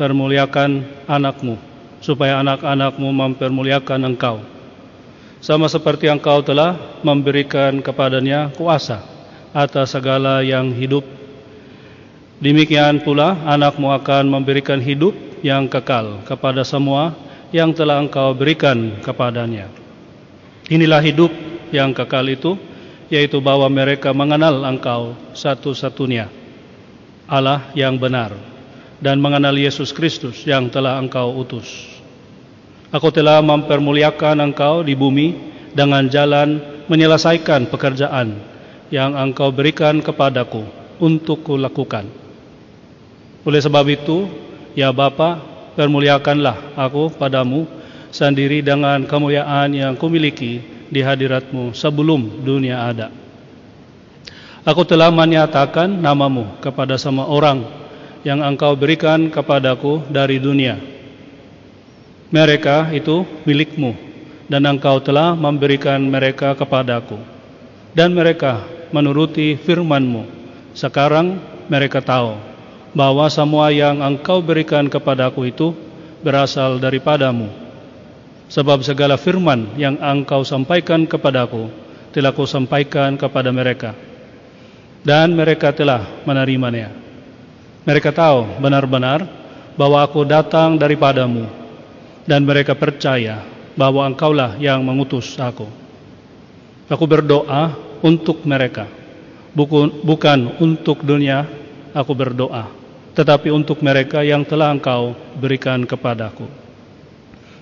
permuliakan anakmu, supaya anak-anakmu mempermuliakan engkau. Sama seperti engkau telah memberikan kepadanya kuasa atas segala yang hidup. Demikian pula anakmu akan memberikan hidup yang kekal kepada semua yang telah engkau berikan kepadanya. Inilah hidup yang kekal itu, yaitu bahwa mereka mengenal Engkau satu-satunya, Allah yang benar, dan mengenal Yesus Kristus yang telah Engkau utus. Aku telah mempermuliakan Engkau di bumi dengan jalan menyelesaikan pekerjaan yang Engkau berikan kepadaku untuk kulakukan. Oleh sebab itu, ya Bapa, permuliakanlah aku padamu sendiri dengan kemuliaan yang kumiliki di hadiratmu sebelum dunia ada. Aku telah menyatakan namamu kepada semua orang yang engkau berikan kepadaku dari dunia. Mereka itu milikmu, dan engkau telah memberikan mereka kepadaku. Dan mereka menuruti firmanmu. Sekarang mereka tahu bahwa semua yang engkau berikan kepadaku itu berasal daripadamu. Sebab segala firman yang engkau sampaikan kepadaku telah kusampaikan kepada mereka. Dan mereka telah menerimanya. Mereka tahu benar-benar bahwa aku datang daripadamu dan mereka percaya bahwa engkaulah yang mengutus aku. Aku berdoa untuk mereka, bukan untuk dunia aku berdoa, tetapi untuk mereka yang telah engkau berikan kepadaku.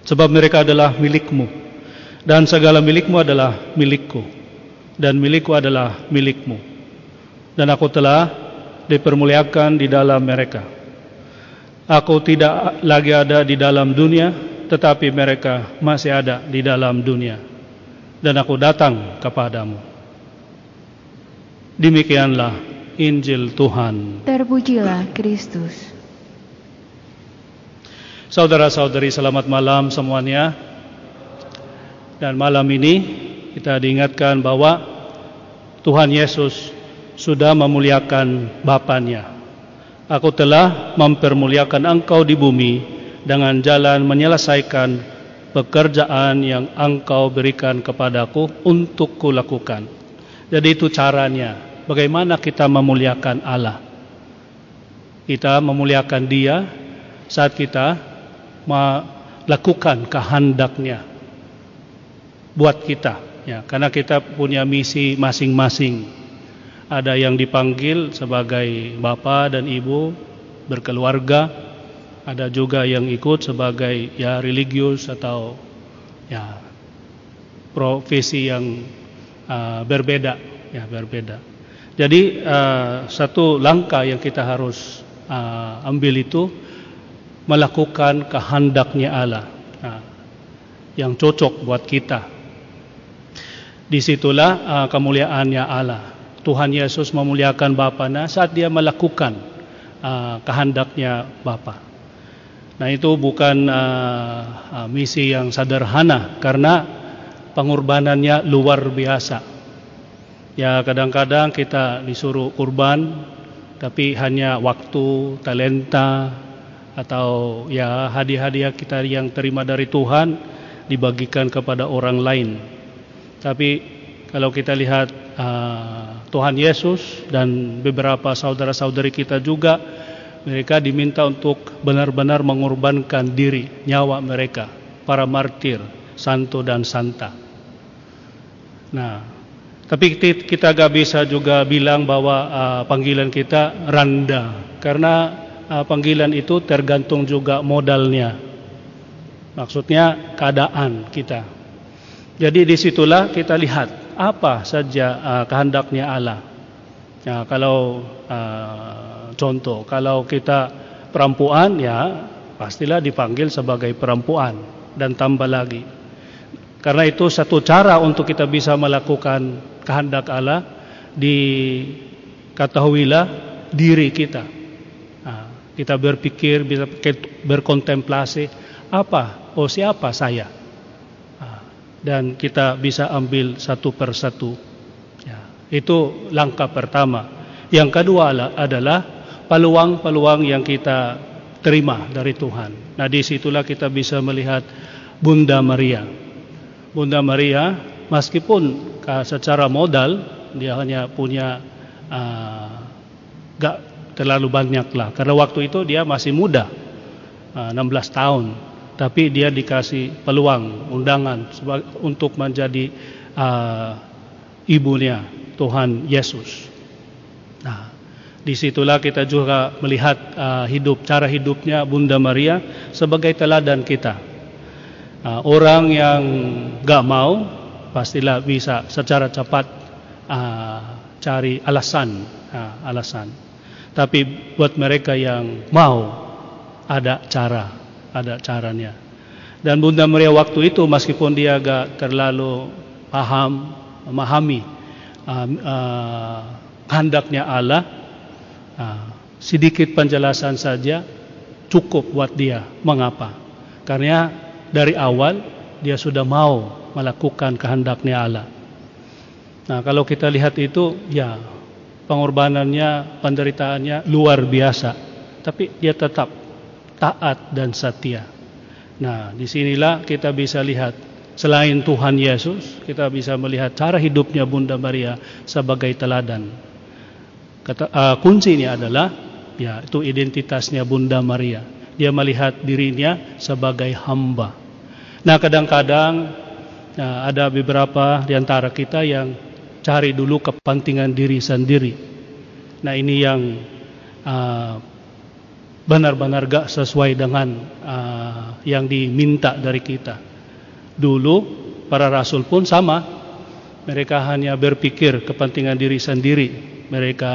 Sebab mereka adalah milikmu, dan segala milikmu adalah milikku, dan milikku adalah milikmu. Dan aku telah dipermuliakan di dalam mereka. Aku tidak lagi ada di dalam dunia, tetapi mereka masih ada di dalam dunia. Dan aku datang kepadamu. Demikianlah Injil Tuhan. Terpujilah Kristus. Saudara-saudari selamat malam semuanya. Dan malam ini kita diingatkan bahwa Tuhan Yesus sudah memuliakan Bapaknya. Aku telah mempermuliakan engkau di bumi dengan jalan menyelesaikan pekerjaan yang engkau berikan kepadaku untuk kulakukan. Jadi itu caranya. Bagaimana kita memuliakan Allah? Kita memuliakan Dia saat kita melakukan kehendaknya buat kita. Ya, karena kita punya misi masing-masing ada yang dipanggil sebagai bapak dan ibu berkeluarga, ada juga yang ikut sebagai ya religius atau ya profesi yang uh, berbeda, ya berbeda. Jadi uh, satu langkah yang kita harus uh, ambil itu melakukan kehendaknya Allah nah, yang cocok buat kita. Di situlah uh, kemuliaannya Allah. Tuhan Yesus memuliakan Bapaknya saat dia melakukan uh, kehendaknya Bapa. Nah itu bukan misi yang sederhana karena pengorbanannya luar biasa. Ya kadang-kadang kita disuruh kurban tapi hanya waktu, talenta atau ya hadiah-hadiah kita yang terima dari Tuhan dibagikan kepada orang lain. Tapi kalau kita lihat uh, Tuhan Yesus dan beberapa saudara-saudari kita juga mereka diminta untuk benar-benar mengorbankan diri, nyawa mereka, para martir, santo dan santa. Nah, tapi kita gak bisa juga bilang bahwa uh, panggilan kita randa karena uh, panggilan itu tergantung juga modalnya. Maksudnya keadaan kita. Jadi di situlah kita lihat apa saja uh, kehendaknya Allah. Ya, kalau uh, contoh, kalau kita perempuan ya pastilah dipanggil sebagai perempuan dan tambah lagi. Karena itu satu cara untuk kita bisa melakukan kehendak Allah di ketahuilah diri kita. Nah, kita berpikir, bisa berkontemplasi apa, oh siapa saya dan kita bisa ambil satu persatu. Ya, itu langkah pertama. Yang kedua adalah peluang-peluang yang kita terima dari Tuhan. Nah di situlah kita bisa melihat Bunda Maria. Bunda Maria meskipun secara modal dia hanya punya uh, gak terlalu banyak lah karena waktu itu dia masih muda uh, 16 tahun tapi dia dikasih peluang undangan untuk menjadi uh, ibunya Tuhan Yesus. Nah, di situlah kita juga melihat uh, hidup cara hidupnya Bunda Maria sebagai teladan kita. Uh, orang yang gak mau pastilah bisa secara cepat uh, cari alasan, uh, alasan. Tapi buat mereka yang mau ada cara ada caranya. Dan Bunda Maria waktu itu meskipun dia agak terlalu paham, memahami uh, uh, Allah, uh, sedikit penjelasan saja cukup buat dia. Mengapa? Karena dari awal dia sudah mau melakukan kehendaknya Allah. Nah, kalau kita lihat itu, ya pengorbanannya, penderitaannya luar biasa. Tapi dia tetap taat dan setia. Nah, di sinilah kita bisa lihat selain Tuhan Yesus, kita bisa melihat cara hidupnya Bunda Maria sebagai teladan. Kata, uh, kuncinya adalah ya itu identitasnya Bunda Maria. Dia melihat dirinya sebagai hamba. Nah, kadang-kadang Nah, ada beberapa di antara kita yang cari dulu kepentingan diri sendiri. Nah, ini yang uh, benar-benar gak sesuai dengan uh, yang diminta dari kita. Dulu para rasul pun sama. Mereka hanya berpikir kepentingan diri sendiri. Mereka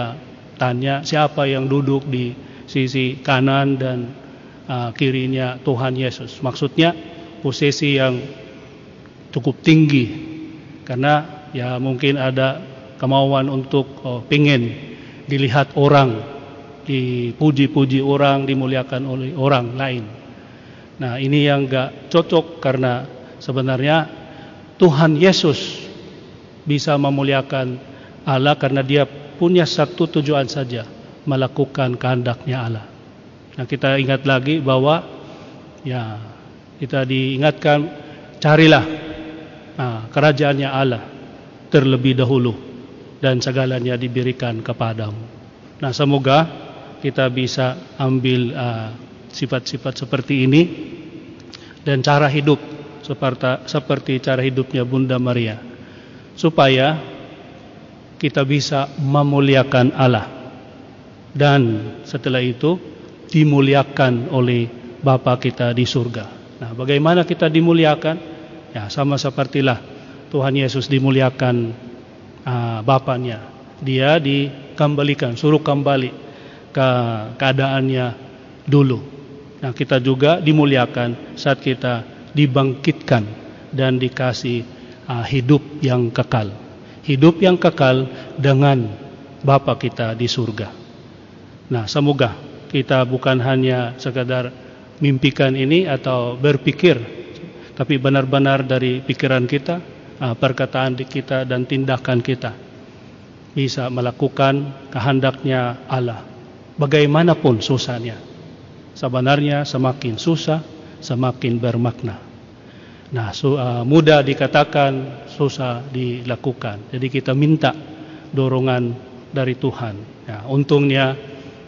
tanya siapa yang duduk di sisi kanan dan uh, kirinya Tuhan Yesus. Maksudnya posisi yang cukup tinggi. Karena ya mungkin ada kemauan untuk oh, pingin dilihat orang dipuji-puji orang dimuliakan oleh orang lain. Nah ini yang gak cocok karena sebenarnya Tuhan Yesus bisa memuliakan Allah karena dia punya satu tujuan saja melakukan kehendaknya Allah. Nah kita ingat lagi bahwa ya kita diingatkan carilah kerajaannya Allah terlebih dahulu dan segalanya diberikan kepadamu. Nah, semoga kita bisa ambil ah, sifat-sifat uh, seperti ini dan cara hidup seperti, seperti cara hidupnya Bunda Maria supaya kita bisa memuliakan Allah dan setelah itu dimuliakan oleh Bapa kita di surga. Nah, bagaimana kita dimuliakan? Ya, sama sepertilah Tuhan Yesus dimuliakan uh, Bapaknya. Dia dikembalikan, suruh kembali ke keadaannya dulu. Nah, kita juga dimuliakan saat kita dibangkitkan dan dikasih uh, hidup yang kekal. Hidup yang kekal dengan Bapa kita di surga. Nah, semoga kita bukan hanya sekadar mimpikan ini atau berpikir tapi benar-benar dari pikiran kita, perkataan kita dan tindakan kita bisa melakukan kehendaknya Allah. Bagaimanapun susahnya. Sebenarnya semakin susah, semakin bermakna. Nah, su, uh, mudah dikatakan, susah dilakukan. Jadi kita minta dorongan dari Tuhan. Ya, untungnya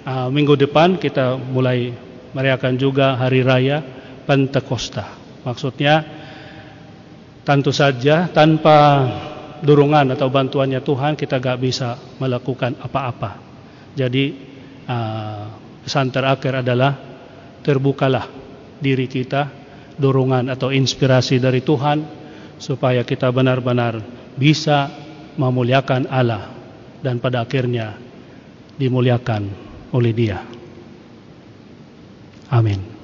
uh, minggu depan kita mulai merayakan juga hari raya Pentakosta. Maksudnya tentu saja tanpa dorongan atau bantuannya Tuhan kita gak bisa melakukan apa-apa. Jadi pesan terakhir adalah terbukalah diri kita dorongan atau inspirasi dari Tuhan supaya kita benar-benar bisa memuliakan Allah dan pada akhirnya dimuliakan oleh Dia. Amin.